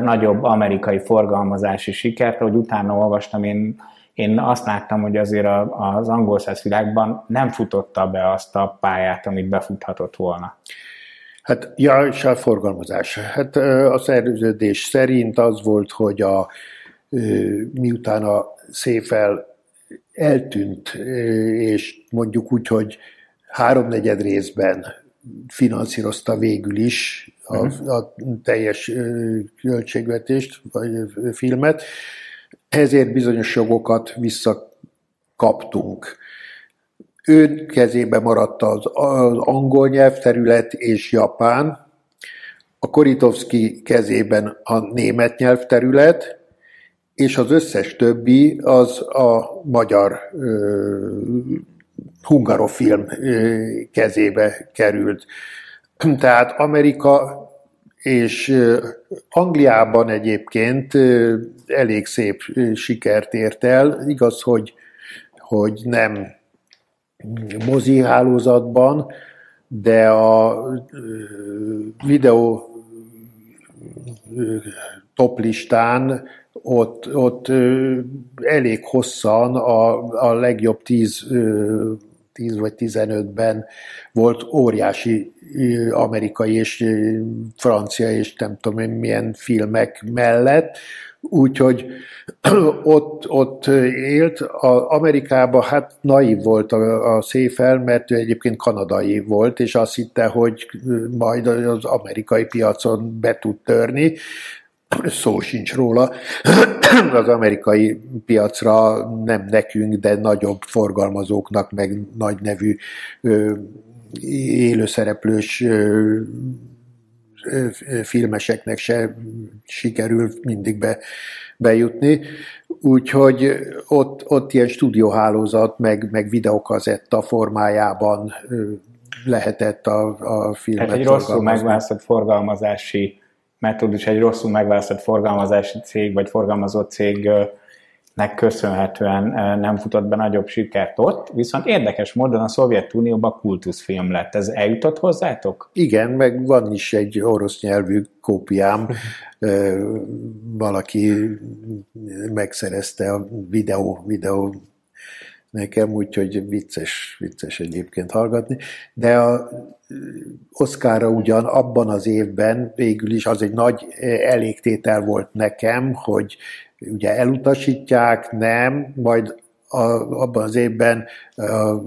nagyobb amerikai forgalmazási sikert, hogy utána olvastam, én, én azt láttam, hogy azért a, az angol világban nem futotta be azt a pályát, amit befuthatott volna. Hát, ja, és a forgalmazás. Hát a szerződés szerint az volt, hogy a, miután a széfel eltűnt, és mondjuk úgy, hogy háromnegyed részben finanszírozta végül is a, uh-huh. a teljes költségvetést, vagy filmet, ezért bizonyos jogokat visszakaptunk. Ő kezébe maradt az, az angol nyelvterület és Japán, a Koritovski kezében a német nyelvterület, és az összes többi az a magyar uh, hungarofilm uh, kezébe került. Tehát Amerika és Angliában egyébként elég szép sikert ért el. Igaz, hogy, hogy nem mozi hálózatban, de a videó toplistán ott, ott elég hosszan a, a legjobb 10, 10 vagy 15-ben volt óriási amerikai és francia és nem tudom én milyen filmek mellett, úgyhogy [CLEARS THROAT] ott, ott élt. A Amerikában hát naív volt a, a Széfel, mert ő egyébként kanadai volt, és azt hitte, hogy majd az amerikai piacon be tud törni, szó sincs róla. [CLEARS THROAT] Az amerikai piacra nem nekünk, de nagyobb forgalmazóknak, meg nagy nevű élőszereplős filmeseknek se sikerül mindig be, bejutni. Úgyhogy ott, ott ilyen stúdióhálózat, meg, meg videokazetta formájában lehetett a, a filmet Tehát egy rosszul megválasztott forgalmazási metódus, egy rosszul megválasztott forgalmazási cég, vagy forgalmazó cég nek köszönhetően nem futott be nagyobb sikert ott, viszont érdekes módon a Szovjetunióban kultuszfilm lett. Ez eljutott hozzátok? Igen, meg van is egy orosz nyelvű kópiám, valaki megszerezte a videó, videó nekem, úgyhogy vicces, vicces egyébként hallgatni. De a Oszkára ugyan abban az évben végül is az egy nagy elégtétel volt nekem, hogy ugye elutasítják, nem, majd a, abban az évben a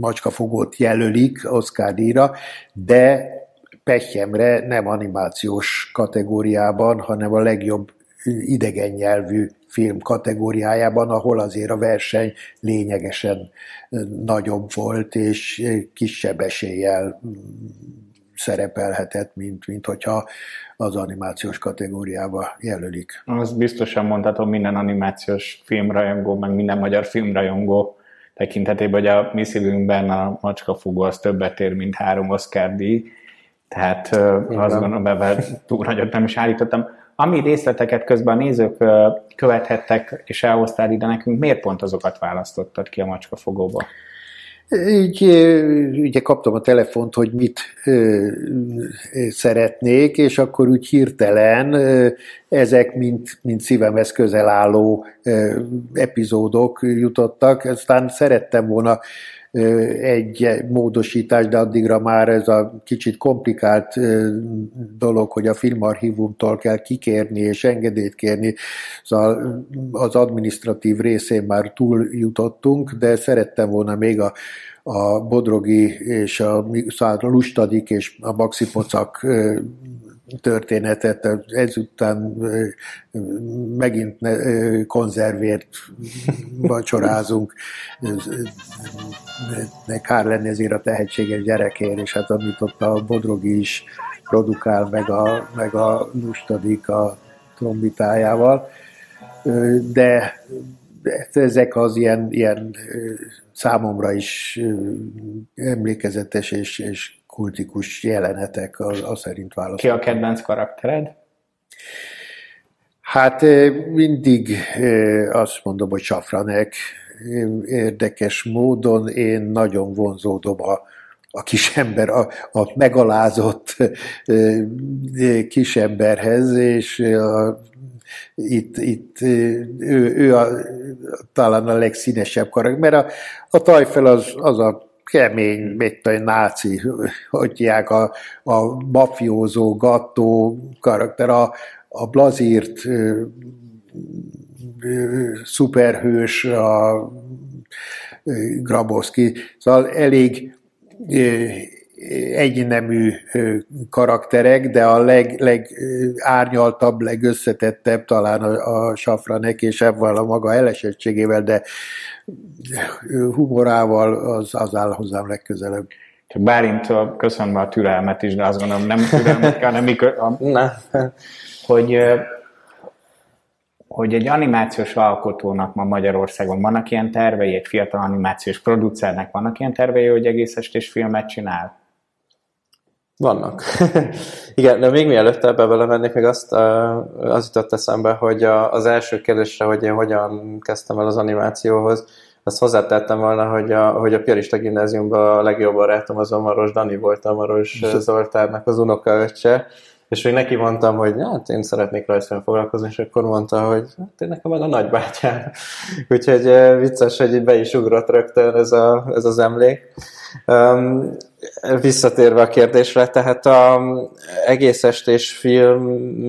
macskafogót jelölik Oscar díjra, de pehjemre nem animációs kategóriában, hanem a legjobb idegen nyelvű film kategóriájában, ahol azért a verseny lényegesen nagyobb volt, és kisebb eséllyel szerepelhetett, mint, mint hogyha az animációs kategóriába jelölik. Az biztosan mondhatom minden animációs filmrajongó, meg minden magyar filmrajongó tekintetében, hogy a mi szívünkben a macskafugó az többet ér, mint három Oscar díj, tehát Igen. azt gondolom, ebben túl nagyot nem is állítottam. Ami részleteket közben a nézők követhettek, és elhoztál ide nekünk, miért pont azokat választottad ki a macskafogóba? Így ugye kaptam a telefont, hogy mit ö, szeretnék, és akkor úgy hirtelen ö, ezek, mint, mint szívemhez közel álló ö, epizódok jutottak. Aztán szerettem volna egy módosítás, de addigra már ez a kicsit komplikált dolog, hogy a filmarchívumtól kell kikérni és engedélyt kérni, szóval az administratív részén már túl jutottunk, de szerettem volna még a, a Bodrogi és a, szóval a Lustadik és a Maxi Pocak történetet, ezután megint konzervért vacsorázunk, kár lenni ezért a tehetséges gyerekért, és hát amit ott a Bodrogi is produkál, meg a, meg a lustadik a trombitájával. De ezek az ilyen, ilyen számomra is emlékezetes és, és kultikus jelenetek, az, az szerint választom. Ki a kedvenc karaktered? Hát mindig azt mondom, hogy Safranek érdekes módon én nagyon vonzódom a, a kisember, a, a megalázott kisemberhez, és a, itt, itt ő, ő a, talán a legszínesebb karakter, mert a, a tajfel az, az a kemény, mit a náci, hogy a, a mafiózó, gattó karakter, a, a blazírt szuperhős, a Grabowski, szóval elég egynemű karakterek, de a leg, legárnyaltabb, legösszetettebb talán a, a Safranek, és ebben a maga elesettségével, de humorával az, az áll hozzám legközelebb. Csak Bálint, köszönöm a türelmet is, de azt gondolom nem türelmet kell, nem mikor, a, hogy hogy egy animációs alkotónak ma Magyarországon vannak ilyen tervei, egy fiatal animációs producernek vannak ilyen tervei, hogy egész estés filmet csinál? Vannak. [LAUGHS] Igen, de még mielőtt ebbe belemennék, még azt, az jutott eszembe, hogy az első kérdésre, hogy én hogyan kezdtem el az animációhoz, azt hozzátettem volna, hogy a, hogy a Piarista gimnáziumban a legjobb barátom az Maros Dani volt, a Maros Zoltárnak az unokaöccse, és még neki mondtam, hogy hát én szeretnék rajzfilm foglalkozni, és akkor mondta, hogy hát én nekem van a nagybátyám. [LAUGHS] Úgyhogy vicces, hogy így be is ugrott rögtön ez, a, ez az emlék. Um, visszatérve a kérdésre, tehát a egész estés film,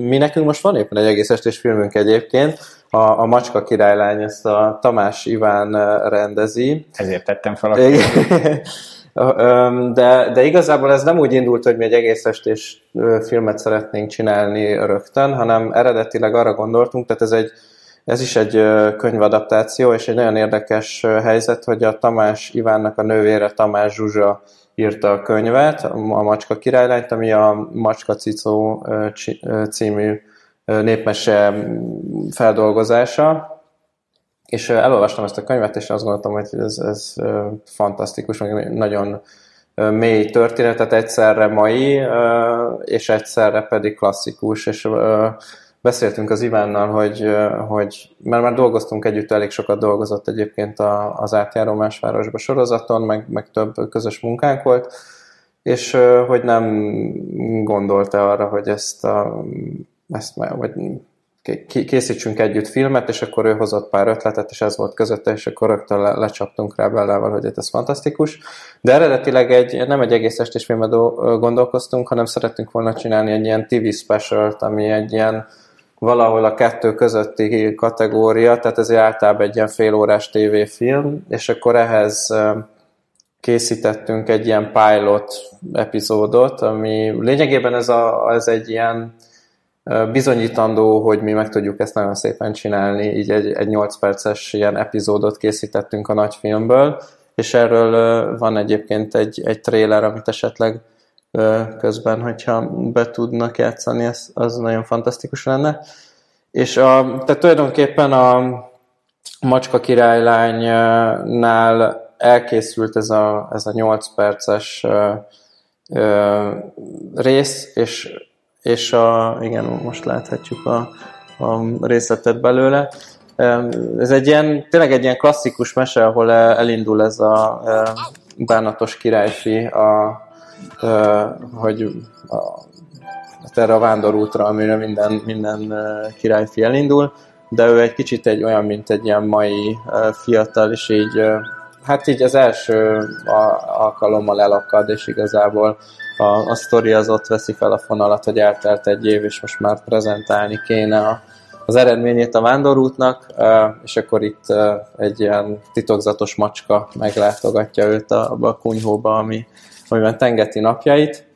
mi nekünk most van éppen egy egész estés filmünk egyébként, a, a Macska királylány, ezt a Tamás Iván rendezi. Ezért tettem fel a [LAUGHS] de, de igazából ez nem úgy indult, hogy mi egy egész estés filmet szeretnénk csinálni rögtön, hanem eredetileg arra gondoltunk, tehát ez egy ez is egy könyvadaptáció, és egy nagyon érdekes helyzet, hogy a Tamás Ivánnak a nővére Tamás Zsuzsa írta a könyvet, a Macska királylányt, ami a Macska Cicó című népmese feldolgozása, és elolvastam ezt a könyvet, és azt gondoltam, hogy ez, ez fantasztikus, nagyon mély történetet, egyszerre mai, és egyszerre pedig klasszikus, és beszéltünk az Ivánnal, hogy, hogy mert már dolgoztunk együtt, elég sokat dolgozott egyébként az átjáró másvárosba sorozaton, meg, meg több közös munkánk volt, és hogy nem gondolta arra, hogy ezt, a, ezt vagy készítsünk együtt filmet, és akkor ő hozott pár ötletet, és ez volt közötte, és akkor rögtön le, lecsaptunk rá Bellával, hogy ez fantasztikus. De eredetileg egy, nem egy egész estés filmet gondolkoztunk, hanem szerettünk volna csinálni egy ilyen TV specialt, ami egy ilyen valahol a kettő közötti kategória, tehát ez általában egy ilyen félórás tévéfilm, és akkor ehhez készítettünk egy ilyen pilot epizódot, ami lényegében ez, a, ez egy ilyen bizonyítandó, hogy mi meg tudjuk ezt nagyon szépen csinálni, így egy, egy 8 perces ilyen epizódot készítettünk a nagyfilmből, és erről van egyébként egy, egy trailer, amit esetleg közben, hogyha be tudnak játszani, ez, az nagyon fantasztikus lenne. És a, tehát tulajdonképpen a Macska királylánynál elkészült ez a, ez a 8 perces ö, ö, rész, és és a, igen, most láthatjuk a, a részletet belőle. Ez egy ilyen, tényleg egy ilyen klasszikus mese, ahol elindul ez a bánatos királyfi, a, hogy a, hát erre a vándorútra, amire minden, minden királyfi elindul, de ő egy kicsit egy olyan, mint egy ilyen mai fiatal, és így hát így az első alkalommal elakad, és igazából a, a sztori az ott veszi fel a fonalat, hogy eltelt egy év, és most már prezentálni kéne a, az eredményét a vándorútnak, és akkor itt egy ilyen titokzatos macska meglátogatja őt a, a kunyhóba, ami, amiben tengeti napjait.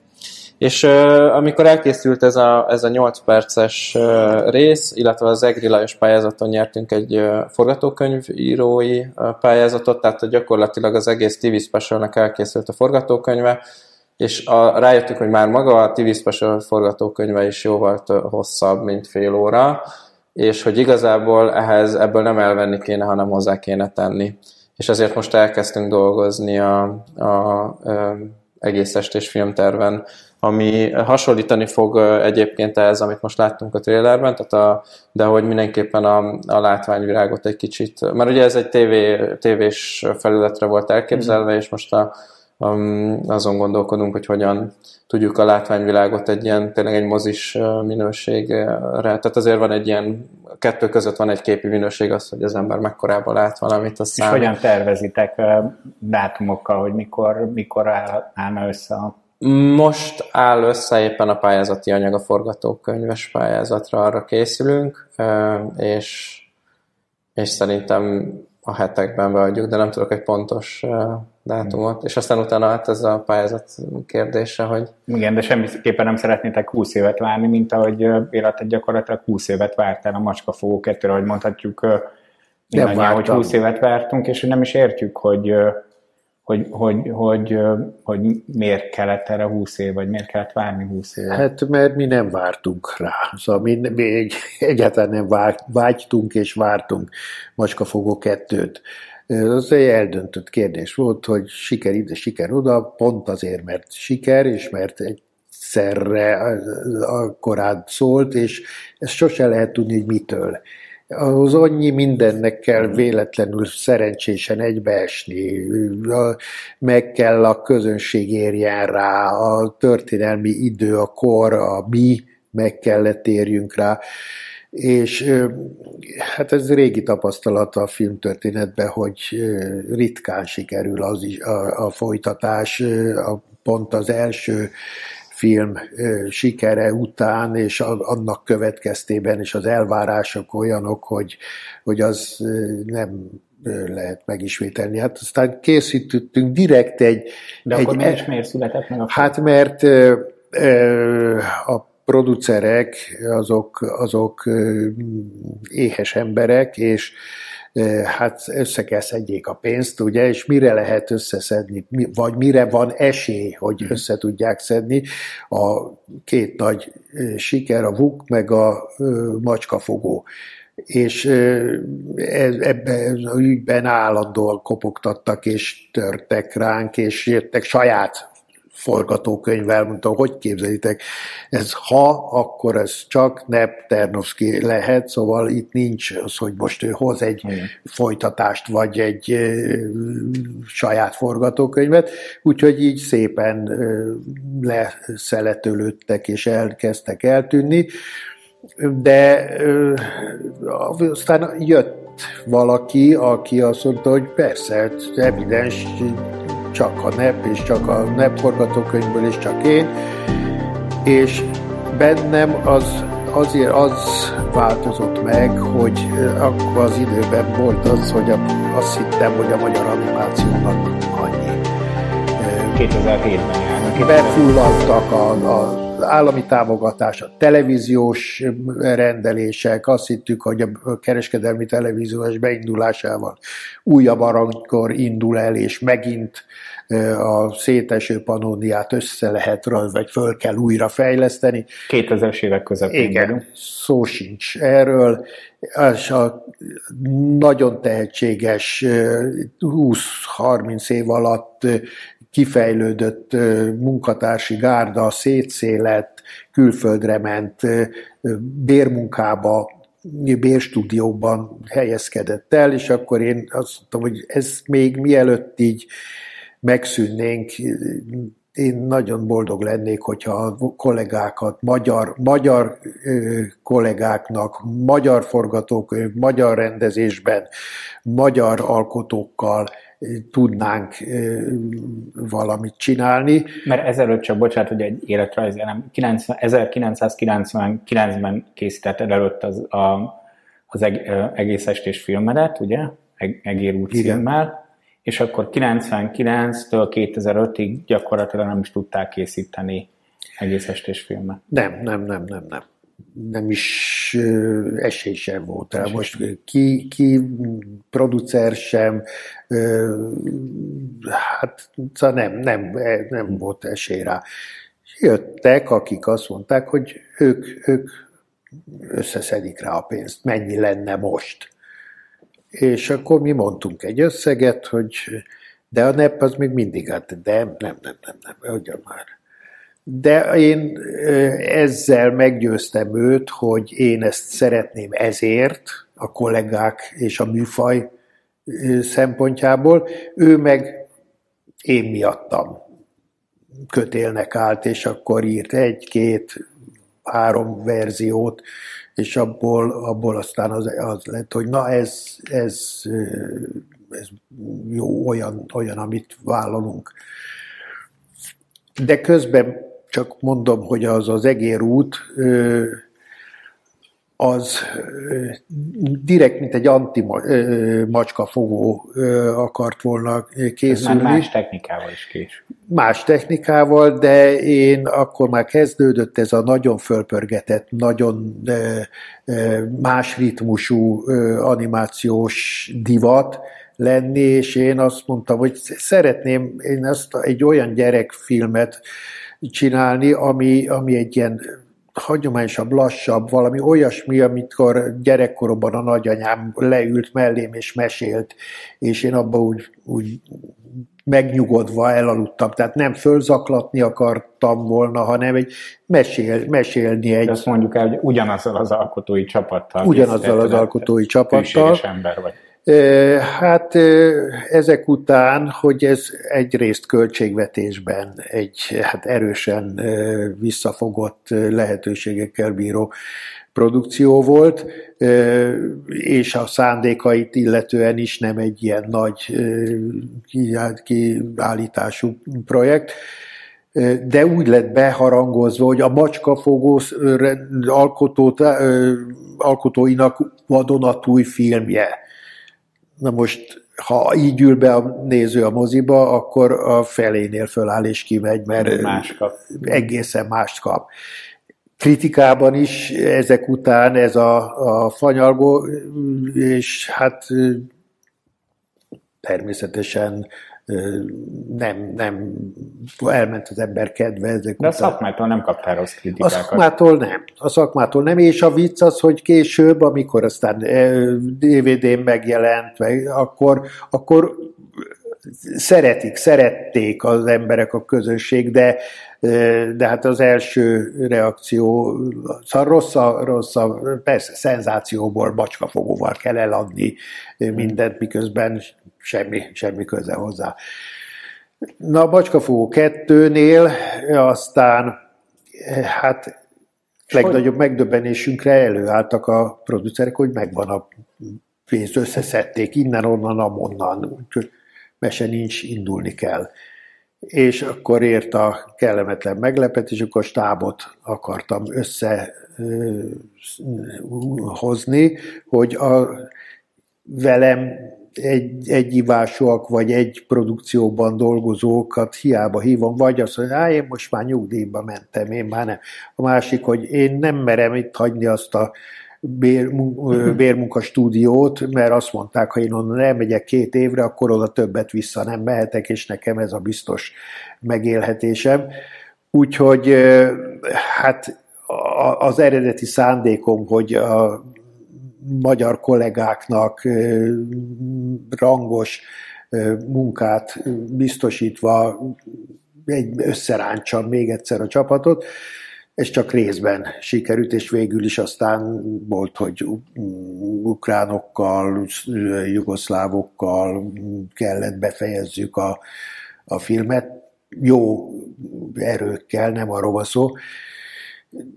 És uh, amikor elkészült ez a, ez a 8 perces uh, rész, illetve az Egri Lajos pályázaton nyertünk egy uh, forgatókönyvírói uh, pályázatot, tehát gyakorlatilag az egész TV specialnek elkészült a forgatókönyve, és a, rájöttünk, hogy már maga a TV Special forgatókönyve is jóval hosszabb, mint fél óra, és hogy igazából ehhez ebből nem elvenni kéne, hanem hozzá kéne tenni. És ezért most elkezdtünk dolgozni a, a, a egész estés filmterven, ami hasonlítani fog egyébként ehhez, amit most láttunk a trailerben, tehát a, de hogy mindenképpen a, a látványvilágot egy kicsit, mert ugye ez egy TV, tévés felületre volt elképzelve, mm. és most a, um, azon gondolkodunk, hogy hogyan tudjuk a látványvilágot egy ilyen, tényleg egy mozis minőségre, tehát azért van egy ilyen, kettő között van egy képi minőség az, hogy az ember mekkorában lát valamit. És számít. hogyan tervezitek dátumokkal, hogy mikor, mikor állna össze a most áll össze éppen a pályázati anyag a forgatókönyves pályázatra, arra készülünk, és, és szerintem a hetekben beadjuk, de nem tudok egy pontos dátumot. És aztán utána hát ez a pályázat kérdése, hogy... Igen, de semmiképpen nem szeretnétek 20 évet várni, mint ahogy életet gyakorlatilag 20 évet vártál a macskafogó kettőre, ahogy mondhatjuk, nem hogy 20 évet vártunk, és nem is értjük, hogy hogy, hogy, hogy, hogy miért kellett erre 20 év, vagy miért kellett várni 20 év? Hát mert mi nem vártunk rá. Szóval mi, mi egy, egyáltalán nem vágytunk és vártunk Macskafogó kettőt. Az egy eldöntött kérdés volt, hogy siker ide, siker oda, pont azért, mert siker, és mert egyszerre akkorát szólt, és ezt sose lehet tudni, hogy mitől ahhoz annyi mindennek kell véletlenül szerencsésen egybeesni, meg kell a közönség érjen rá, a történelmi idő, a kor, a mi, meg kellett érjünk rá. És hát ez régi tapasztalat a filmtörténetben, hogy ritkán sikerül az is, a, a folytatás, a, pont az első film sikere után, és annak következtében is az elvárások olyanok, hogy, hogy az nem lehet megismételni. Hát aztán készítettünk direkt egy... De egy, akkor miért, miért született meg a film? Hát mert a producerek azok, azok éhes emberek, és hát össze kell szedjék a pénzt, ugye, és mire lehet összeszedni, vagy mire van esély, hogy össze tudják szedni. A két nagy siker, a VUK meg a macskafogó. És ebben az ügyben állandóan kopogtattak, és törtek ránk, és jöttek saját forgatókönyvvel, mondtam, hogy képzelitek, ez ha, akkor ez csak Nep Ternovszki lehet, szóval itt nincs az, hogy most ő hoz egy Igen. folytatást, vagy egy ö, saját forgatókönyvet, úgyhogy így szépen ö, leszeletölődtek és elkezdtek eltűnni, de ö, aztán jött valaki, aki azt mondta, hogy persze, evidens, csak a NEP, és csak a NEP forgatókönyvből, és csak én, és bennem az azért az változott meg, hogy akkor az időben volt az, hogy azt hittem, hogy a magyar animációnak annyi. 2007-ben Befulladtak a, a állami támogatás, a televíziós rendelések, azt hittük, hogy a kereskedelmi televíziós beindulásával újabb aranykor indul el, és megint a széteső panóniát össze lehet, vagy föl kell újra fejleszteni. 2000-es évek közepén Igen, vagyunk. szó sincs erről, és a nagyon tehetséges 20-30 év alatt kifejlődött munkatársi gárda szétszélett, külföldre ment, bérmunkába, bérstúdióban helyezkedett el, és akkor én azt mondtam, hogy ez még mielőtt így megszűnnénk, én nagyon boldog lennék, hogyha a kollégákat, magyar, magyar kollégáknak, magyar forgatókönyv, magyar rendezésben, magyar alkotókkal tudnánk valamit csinálni. Mert ezelőtt csak, bocsánat, hogy egy életrajz, nem, 1999-ben készítetted előtt az, a, az egész estés filmedet, ugye? Egér úr címmel, és akkor 99-től 2005-ig gyakorlatilag nem is tudták készíteni egész estés filmet. Nem, nem, nem, nem, nem. Nem is esély sem volt rá. Most ki, ki producer sem, hát szóval nem, nem, nem volt esély rá. Jöttek, akik azt mondták, hogy ők, ők összeszedik rá a pénzt, mennyi lenne most. És akkor mi mondtunk egy összeget, hogy de a NEP az még mindig, hát de nem, nem, nem, nem, nem, ugyan már. De én ezzel meggyőztem őt, hogy én ezt szeretném ezért, a kollégák és a műfaj szempontjából, ő meg én miattam kötélnek állt, és akkor írt egy-két, három verziót, és abból, abból aztán az, az lett, hogy na ez, ez, ez jó, olyan, olyan, amit vállalunk. De közben csak mondom, hogy az az egérút, az direkt, mint egy anti-macskafogó akart volna készülni. Ez más technikával is kés. Más technikával, de én akkor már kezdődött ez a nagyon fölpörgetett, nagyon más ritmusú animációs divat lenni, és én azt mondtam, hogy szeretném én azt egy olyan gyerekfilmet csinálni, ami, ami egy ilyen hagyományosabb, lassabb, valami olyasmi, amikor gyerekkoromban a nagyanyám leült mellém és mesélt, és én abban úgy, úgy megnyugodva elaludtam. Tehát nem fölzaklatni akartam volna, hanem egy mesél, mesélni egy... De azt mondjuk el, hogy ugyanazzal az alkotói csapattal. Ugyanazzal az alkotói csapattal. ember vagy. Hát ezek után, hogy ez egyrészt költségvetésben egy hát erősen visszafogott lehetőségekkel bíró produkció volt, és a szándékait illetően is nem egy ilyen nagy kiállítású projekt, de úgy lett beharangozva, hogy a macskafogó alkotóinak vadonatúj filmje Na most, ha így ül be a néző a moziba, akkor a felénél föláll és kimegy, mert más kap. egészen mást kap. Kritikában is ezek után ez a, a fanyalgó, és hát természetesen nem, nem elment az ember kedve ezek De a szakmától nem kaptál rossz kritikákat. A szakmától nem. A szakmától nem, és a vicc az, hogy később, amikor aztán DVD-n megjelent, meg, akkor, akkor szeretik, szerették az emberek a közönség, de, de hát az első reakció, szóval rossz a, rossz a, persze szenzációból macskafogóval kell eladni mindent, miközben semmi, semmi köze hozzá. Na, a Bacskafogó kettőnél aztán hát legnagyobb megdöbbenésünkre előálltak a producerek, hogy megvan a pénzt, összeszedték innen, onnan, amonnan, úgyhogy mese nincs, indulni kell. És akkor ért a kellemetlen meglepetés, akkor stábot akartam összehozni, hogy a velem egy, egyivásúak, vagy egy produkcióban dolgozókat hiába hívom, vagy azt mondja, én most már nyugdíjba mentem, én már nem. A másik, hogy én nem merem itt hagyni azt a bér, bérmunka stúdiót, mert azt mondták, ha én onnan elmegyek két évre, akkor oda többet vissza nem mehetek, és nekem ez a biztos megélhetésem. Úgyhogy hát az eredeti szándékom, hogy a magyar kollégáknak rangos munkát biztosítva egy összeráncsam még egyszer a csapatot. Ez csak részben sikerült, és végül is aztán volt, hogy ukránokkal, jugoszlávokkal kellett befejezzük a, a filmet. Jó erőkkel, nem arról van szó.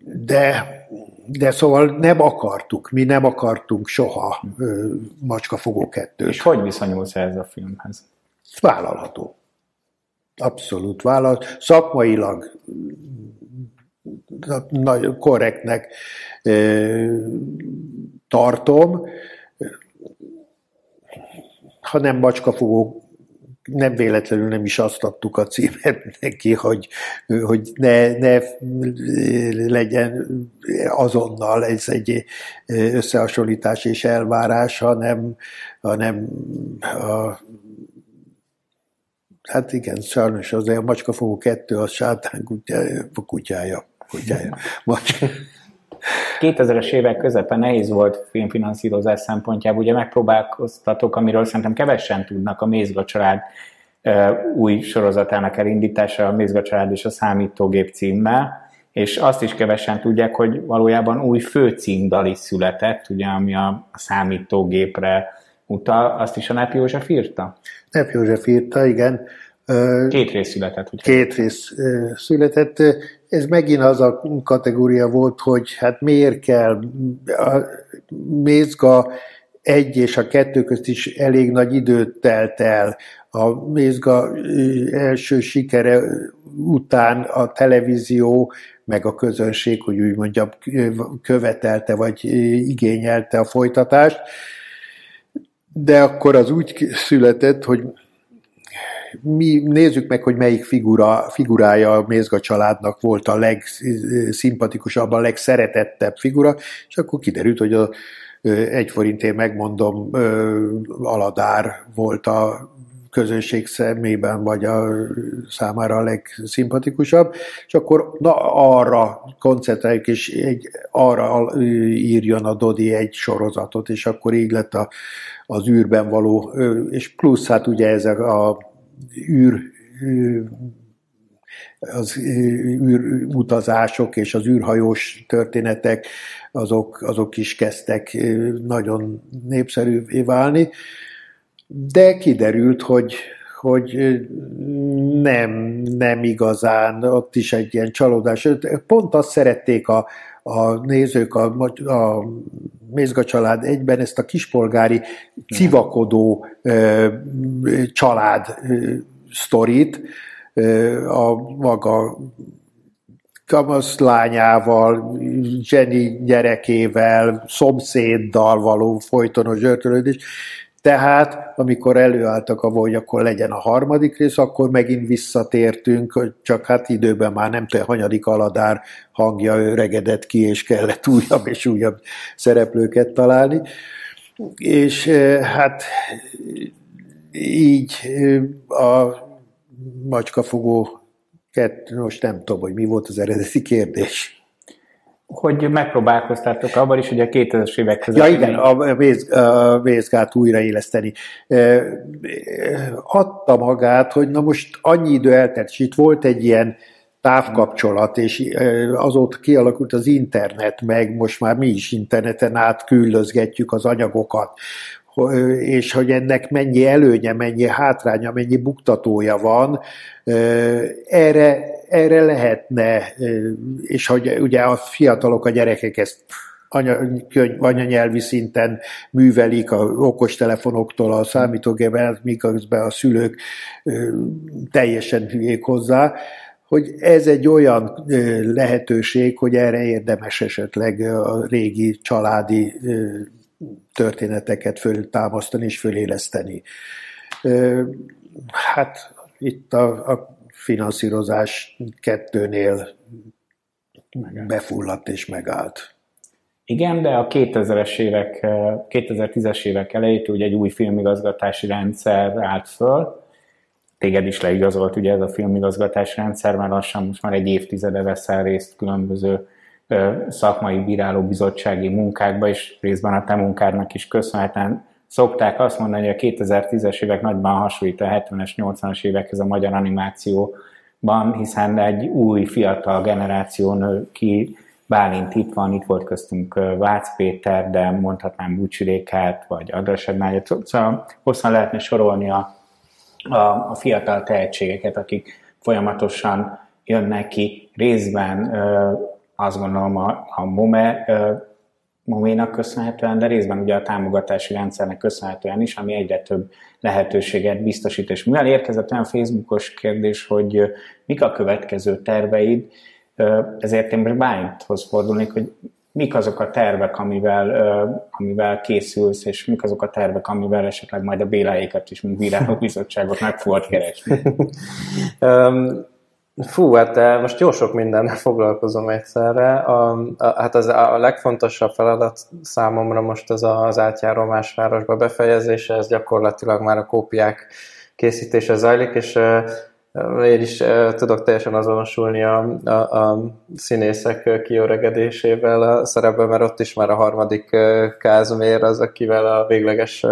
De de szóval nem akartuk, mi nem akartunk soha Macskafogó kettőt. És hogy viszonyulsz ez a filmhez? Vállalható. Abszolút vállalható. Szakmailag nagyon korrektnek tartom, ha nem macskafogó nem véletlenül nem is azt adtuk a címet neki, hogy, hogy ne, ne legyen azonnal ez egy összehasonlítás és elvárás, hanem, hanem a, hát igen, sajnos az a macskafogó kettő, az sátán kutyája, kutyája, kutyája. Macska. 2000-es évek közepe nehéz volt filmfinanszírozás szempontjából, ugye megpróbálkoztatok, amiről szerintem kevesen tudnak, a Mézga család új sorozatának elindítása, a Mézga család és a számítógép címmel, és azt is kevesen tudják, hogy valójában új főcímdal is született, ugye, ami a számítógépre utal, azt is a Nep József írta? Nep József írta, igen. Két rész született. Ugye? Két rész született. Ez megint az a kategória volt, hogy hát miért kell a Mézga egy és a kettő közt is elég nagy időt telt el. A Mézga első sikere után a televízió, meg a közönség, hogy úgy mondjam, követelte vagy igényelte a folytatást. De akkor az úgy született, hogy mi nézzük meg, hogy melyik figura, figurája a Mézga családnak volt a legszimpatikusabb, a legszeretettebb figura, és akkor kiderült, hogy a egy forintért megmondom, Aladár volt a közönség szemében, vagy a számára a legszimpatikusabb, és akkor na, arra koncentráljuk, és egy, arra írjon a Dodi egy sorozatot, és akkor így lett a, az űrben való, és plusz hát ugye ezek a űr az űrutazások és az űrhajós történetek, azok, azok is kezdtek nagyon népszerűvé válni, de kiderült, hogy, hogy nem, nem igazán, ott is egy ilyen csalódás. Pont azt szerették a, a nézők, a, a Mézga család egyben ezt a kispolgári civakodó ö, család ö, sztorit, ö, a maga kamasz lányával, Jenny gyerekével, szomszéddal való folytonos zsörtölődés, tehát, amikor előálltak a hogy akkor legyen a harmadik rész, akkor megint visszatértünk, csak hát időben már nem tudom, hanyadik aladár hangja öregedett ki, és kellett újabb és újabb szereplőket találni. És eh, hát így eh, a macskafogó kettő, most nem tudom, hogy mi volt az eredeti kérdés hogy megpróbálkoztátok abban is, hogy a 2000-es évek között... Ja igen, a, vész, a vészgát újraéleszteni. Adta magát, hogy na most annyi idő eltelt, és itt volt egy ilyen távkapcsolat, és azóta kialakult az internet, meg most már mi is interneten át küldözgetjük az anyagokat, és hogy ennek mennyi előnye, mennyi hátránya, mennyi buktatója van, erre, erre lehetne, és hogy ugye a fiatalok, a gyerekek ezt anya, könyv, anyanyelvi szinten művelik a okostelefonoktól a számítógépen, miközben a szülők teljesen hülyék hozzá, hogy ez egy olyan lehetőség, hogy erre érdemes esetleg a régi családi történeteket föltámasztani és föléleszteni. Hát itt a, a finanszírozás kettőnél befulladt és megállt. Igen, de a 2000-es évek, 2010-es évek elejét ugye egy új filmigazgatási rendszer állt föl, téged is leigazolt ugye ez a filmigazgatási rendszer, mert lassan most már egy évtizede veszel részt különböző szakmai bírálóbizottsági munkákba, és részben a te munkádnak is köszönhetően szokták azt mondani, hogy a 2010-es évek nagyban hasonlít a 70-es, 80-as évekhez a magyar animációban, hiszen egy új, fiatal generáció nő ki, Bálint itt van, itt volt köztünk Vácz Péter, de mondhatnám Búcsirékát, vagy Adrasednágyat, szóval hosszan lehetne sorolni a, a, a fiatal tehetségeket, akik folyamatosan jönnek ki, részben azt gondolom a, a MOME Moménak köszönhetően, de részben ugye a támogatási rendszernek köszönhetően is, ami egyre több lehetőséget biztosít. És mivel érkezett olyan Facebookos kérdés, hogy mik a következő terveid, ezért én most Bálinthoz fordulnék, hogy mik azok a tervek, amivel, amivel készülsz, és mik azok a tervek, amivel esetleg majd a Béláékat is, mint bírálóbizottságot meg fogod keresni? [LAUGHS] Fú, hát most jó sok mindennel [LAUGHS] foglalkozom egyszerre. A, a, hát az, a legfontosabb feladat számomra most az az átjáró más városba befejezése, ez gyakorlatilag már a kópiák készítése zajlik, és én is tudok teljesen azonosulni a, a, a színészek kiöregedésével a szerepben, mert ott is már a harmadik Kázmér az, akivel a végleges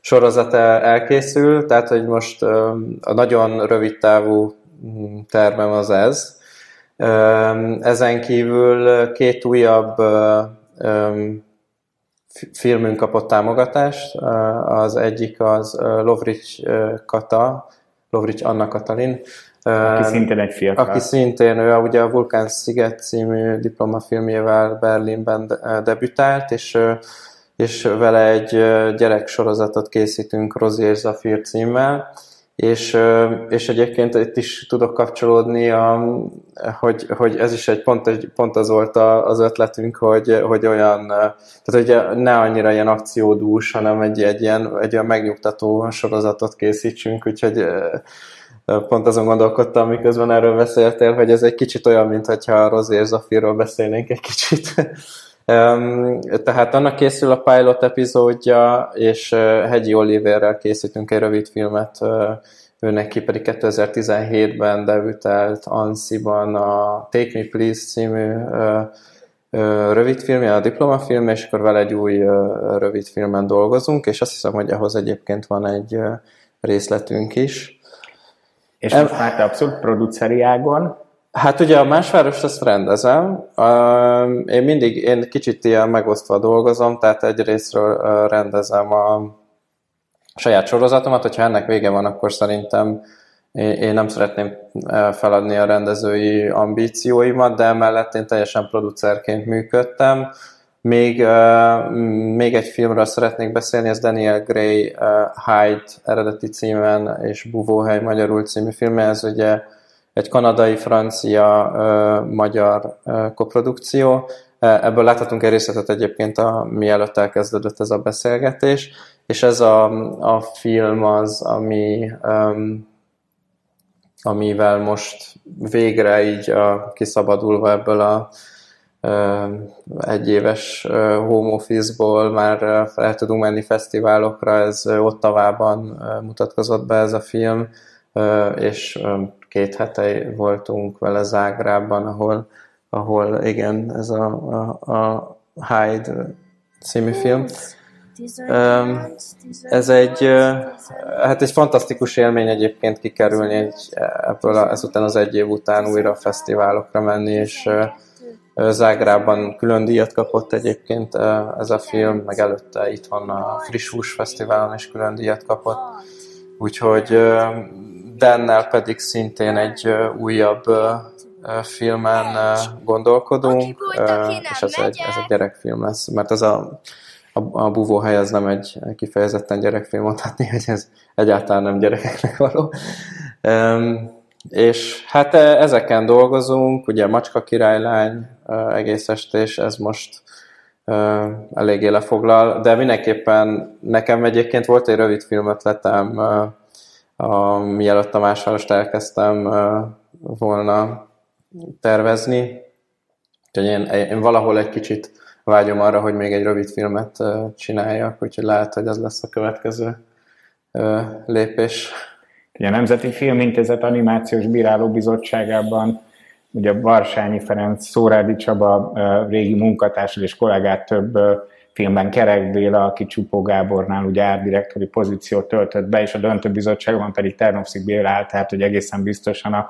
sorozat elkészül, tehát hogy most a nagyon rövid távú tervem az ez. Ezen kívül két újabb filmünk kapott támogatást. Az egyik az Lovric Kata, Lovric Anna Katalin. Aki szintén egy fiatal. Aki szintén, ő ugye a Vulkán Sziget című diplomafilmjével Berlinben debütált, és, és vele egy gyereksorozatot készítünk Rozi és Zafir címmel, és, és egyébként itt is tudok kapcsolódni, a, hogy, hogy ez is egy pont, egy, pont az volt az ötletünk, hogy, hogy olyan, tehát hogy ne annyira ilyen akciódús, hanem egy, egy, ilyen, egy olyan megnyugtató sorozatot készítsünk, úgyhogy pont azon gondolkodtam, miközben erről beszéltél, hogy ez egy kicsit olyan, mintha a Rozi és Zafirról beszélnénk egy kicsit. Tehát annak készül a pilot epizódja, és Hegyi Oliverrel készítünk egy rövid filmet, ő neki pedig 2017-ben debütált Ansiban a Take Me Please című rövid filmje, a diplomafilm, és akkor vele egy új rövid filmen dolgozunk, és azt hiszem, hogy ahhoz egyébként van egy részletünk is. És most már te abszolút produceri ágon Hát ugye a másvárost azt rendezem. Én mindig, én kicsit ilyen megosztva dolgozom, tehát egyrésztről rendezem a saját sorozatomat, hogyha ennek vége van, akkor szerintem én nem szeretném feladni a rendezői ambícióimat, de emellett én teljesen producerként működtem. Még, még egy filmről szeretnék beszélni, ez Daniel Gray Hyde eredeti címen és Buvóhely magyarul című filmje, ez ugye egy kanadai-francia-magyar koprodukció. Ebből láthatunk egy részletet egyébként, a, mielőtt elkezdődött ez a beszélgetés, és ez a, a film az, ami, um, amivel most végre így a, kiszabadulva ebből a egyéves home office-ból már fel tudunk menni fesztiválokra, ez Ottavában mutatkozott be ez a film, és két hete voltunk vele Zágrában, ahol, ahol igen, ez a, a, a Hyde című film. Ez egy, hát egy fantasztikus élmény egyébként kikerülni egy, ebből a, ezután az egy év után újra a fesztiválokra menni, és Zágrában külön díjat kapott egyébként ez a film, meg előtte itthon a Friss Hús Fesztiválon is külön díjat kapott. Úgyhogy Dennel pedig szintén egy újabb filmen gondolkodunk, és ez egy, ez egy gyerekfilm lesz, mert ez a, a, a buvóhely az nem egy kifejezetten gyerekfilm, mondhatni, hogy ez egyáltalán nem gyerekeknek való. És hát ezeken dolgozunk, ugye Macska királylány egész estés, ez most eléggé lefoglal, de mindenképpen nekem egyébként volt egy rövid filmötletem, a, mielőtt a másvárost elkezdtem volna tervezni. Úgyhogy én, én valahol egy kicsit vágyom arra, hogy még egy rövid filmet csináljak, úgyhogy lehet, hogy ez lesz a következő lépés. A Nemzeti Filmintézet Animációs Bíráló Bizottságában ugye Varsányi Ferenc, Szórádi Csaba régi munkatársad és kollégát több filmben Kerek Béla, aki Csupó Gábornál ugye árdirektori pozíciót töltött be, és a döntőbizottságban pedig Ternovszik Béla állt, tehát hogy egészen biztosan a,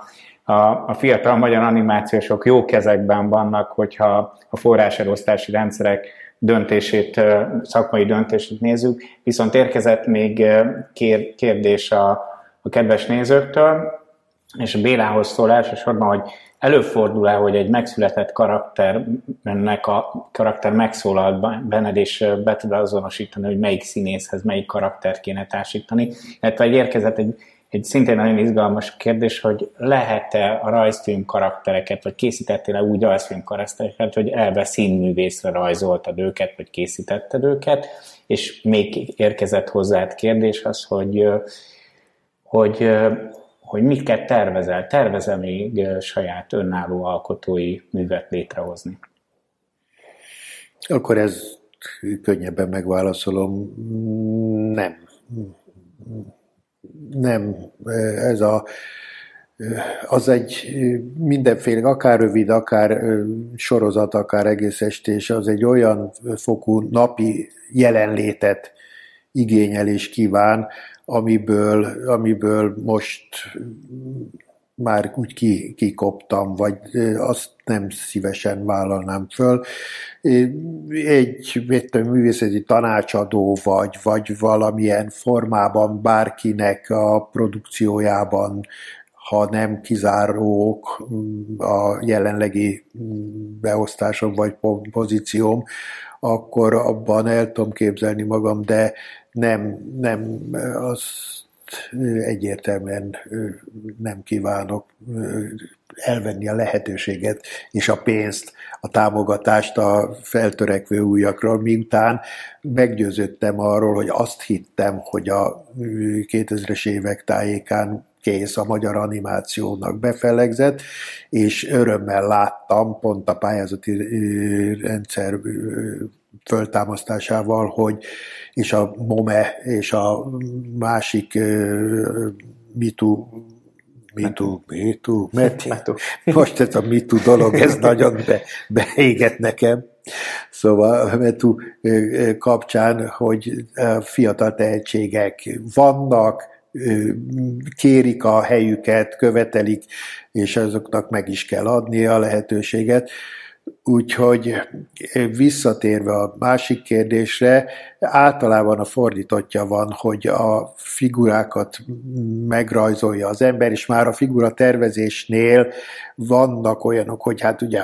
a, a fiatal magyar animációsok jó kezekben vannak, hogyha a forráselosztási rendszerek döntését, szakmai döntését nézzük. Viszont érkezett még kér, kérdés a, a kedves nézőktől, és a Bélához szól elsősorban, hogy előfordul-e, hogy egy megszületett karakternek a karakter megszólalt benned, és be tud azonosítani, hogy melyik színészhez melyik karakter kéne társítani. Illetve egy érkezett egy egy szintén nagyon izgalmas kérdés, hogy lehet-e a rajzfilm karaktereket, vagy készítettél-e úgy rajzfilm karaktereket, hogy elve színművészre rajzoltad őket, vagy készítetted őket, és még érkezett hozzád kérdés az, hogy, hogy, hogy miket tervezel? Tervezel még saját önálló alkotói művet létrehozni? Akkor ez könnyebben megválaszolom. Nem nem, ez a, az egy mindenféle, akár rövid, akár sorozat, akár egész estés, az egy olyan fokú napi jelenlétet igényel és kíván, amiből, amiből most már úgy ki, kikoptam, vagy azt nem szívesen vállalnám föl. Egy tudom, művészeti tanácsadó vagy, vagy valamilyen formában bárkinek a produkciójában ha nem kizárók a jelenlegi beosztásom vagy pozícióm, akkor abban el tudom képzelni magam, de nem, nem az egyértelműen nem kívánok elvenni a lehetőséget és a pénzt, a támogatást a feltörekvő újakról, miután meggyőződtem arról, hogy azt hittem, hogy a 2000-es évek tájékán kész a magyar animációnak befelegzett, és örömmel láttam pont a pályázati rendszer föltámasztásával, hogy és a MOME és a másik MITU MeToo, MeToo, Meti. Most ez a MeToo dolog, ez nagyon be, beégett nekem. Szóval a MeToo kapcsán, hogy fiatal tehetségek vannak, kérik a helyüket, követelik, és azoknak meg is kell adni a lehetőséget. Úgyhogy visszatérve a másik kérdésre, általában a fordítottja van, hogy a figurákat megrajzolja az ember, és már a figura tervezésnél vannak olyanok, hogy hát ugye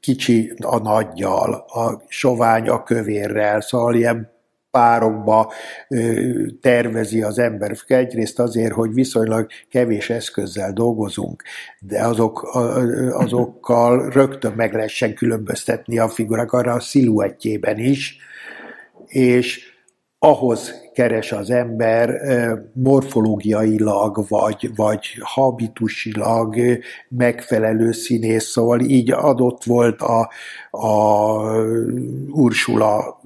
kicsi a nagyjal, a sovány a kövérrel, szóval ilyen párokba tervezi az ember. Egyrészt azért, hogy viszonylag kevés eszközzel dolgozunk, de azok, azokkal rögtön meg lehessen különböztetni a figurák arra a sziluettjében is, és ahhoz keres az ember morfológiailag, vagy, vagy habitusilag megfelelő színész, szóval így adott volt a, a Ursula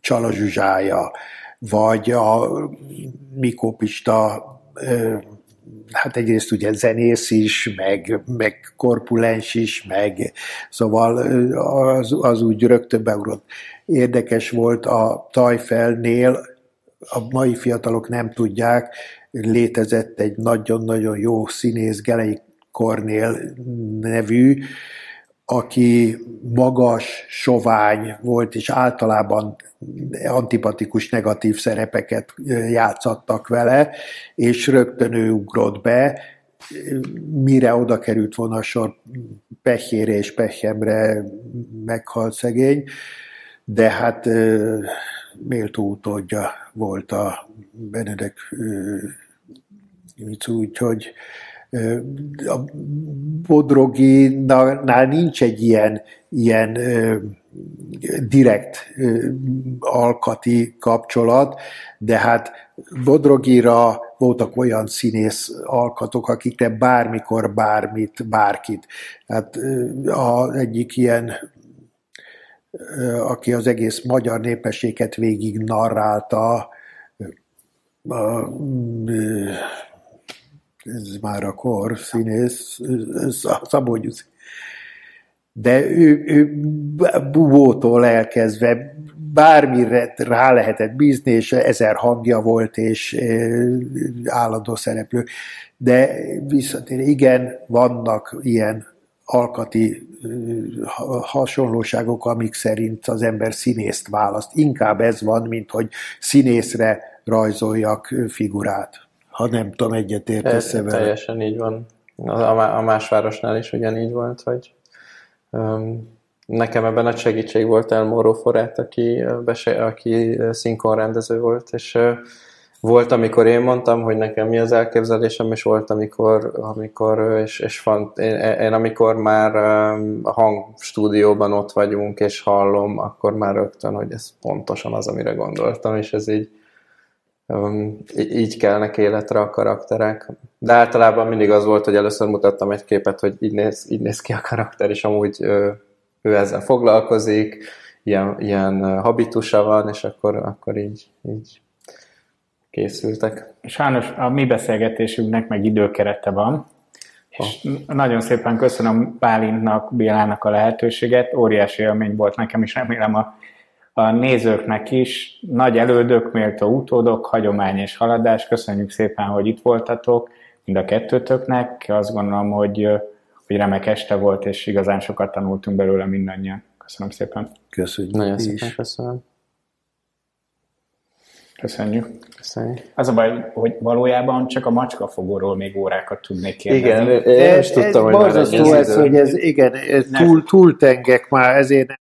Csala Zsuzsája, vagy a Mikó hát egyrészt ugye zenész is, meg, meg korpulens is, meg szóval az, az úgy rögtön beugrott. Érdekes volt a Tajfelnél, a mai fiatalok nem tudják, létezett egy nagyon-nagyon jó színész, Gelei Kornél nevű, aki magas, sovány volt, és általában antipatikus, negatív szerepeket játszattak vele, és rögtön ő ugrott be, mire oda került volna a sor? Pehjére és pehjemre meghalt szegény, de hát méltó utódja volt a Benedek úgyhogy a Bodroginál nincs egy ilyen, ilyen direkt alkati kapcsolat, de hát Bodrogira voltak olyan színész alkatok, akikre bármikor bármit, bárkit. Hát az egyik ilyen aki az egész magyar népességet végig narrálta, ez már a kor színész, Szabó Gyuszi. De ő, ő bubótól elkezdve bármire rá lehetett bízni, és ezer hangja volt, és állandó szereplő. De visszatér, igen, vannak ilyen alkati hasonlóságok, amik szerint az ember színészt választ. Inkább ez van, mint hogy színészre rajzoljak figurát ha nem tudom, egyetértesz vele. Teljesen így van. A, más városnál is ugyanígy volt, hogy um, nekem ebben nagy segítség volt El Moro Forát, aki, bese, aki színkonrendező volt, és uh, volt, amikor én mondtam, hogy nekem mi az elképzelésem, és volt, amikor, amikor és, és font, én, én, amikor már a hangstúdióban ott vagyunk, és hallom, akkor már rögtön, hogy ez pontosan az, amire gondoltam, és ez így így kelnek életre a karakterek. De általában mindig az volt, hogy először mutattam egy képet, hogy így néz, így néz ki a karakter, és amúgy ő, ő ezzel foglalkozik, ilyen, ilyen habitusa van, és akkor, akkor így, így készültek. Sajnos a mi beszélgetésünknek meg időkerete van, és nagyon szépen köszönöm Bálintnak, Bélának a lehetőséget, óriási élmény volt nekem is, remélem a, a nézőknek is. Nagy elődök, méltó utódok, hagyomány és haladás, köszönjük szépen, hogy itt voltatok, mind a kettőtöknek. Azt gondolom, hogy, hogy remek este volt, és igazán sokat tanultunk belőle mindannyian. Köszönöm szépen. Köszönjük. Nagyon szépen köszönöm. Köszönjük. Köszönjük. Az a baj, hogy valójában csak a macskafogóról még órákat tudnék kérdezni. Igen, én is tudtam, hogy már ez, ez, hogy ez, igen, ez túl, túl tengek már, ezért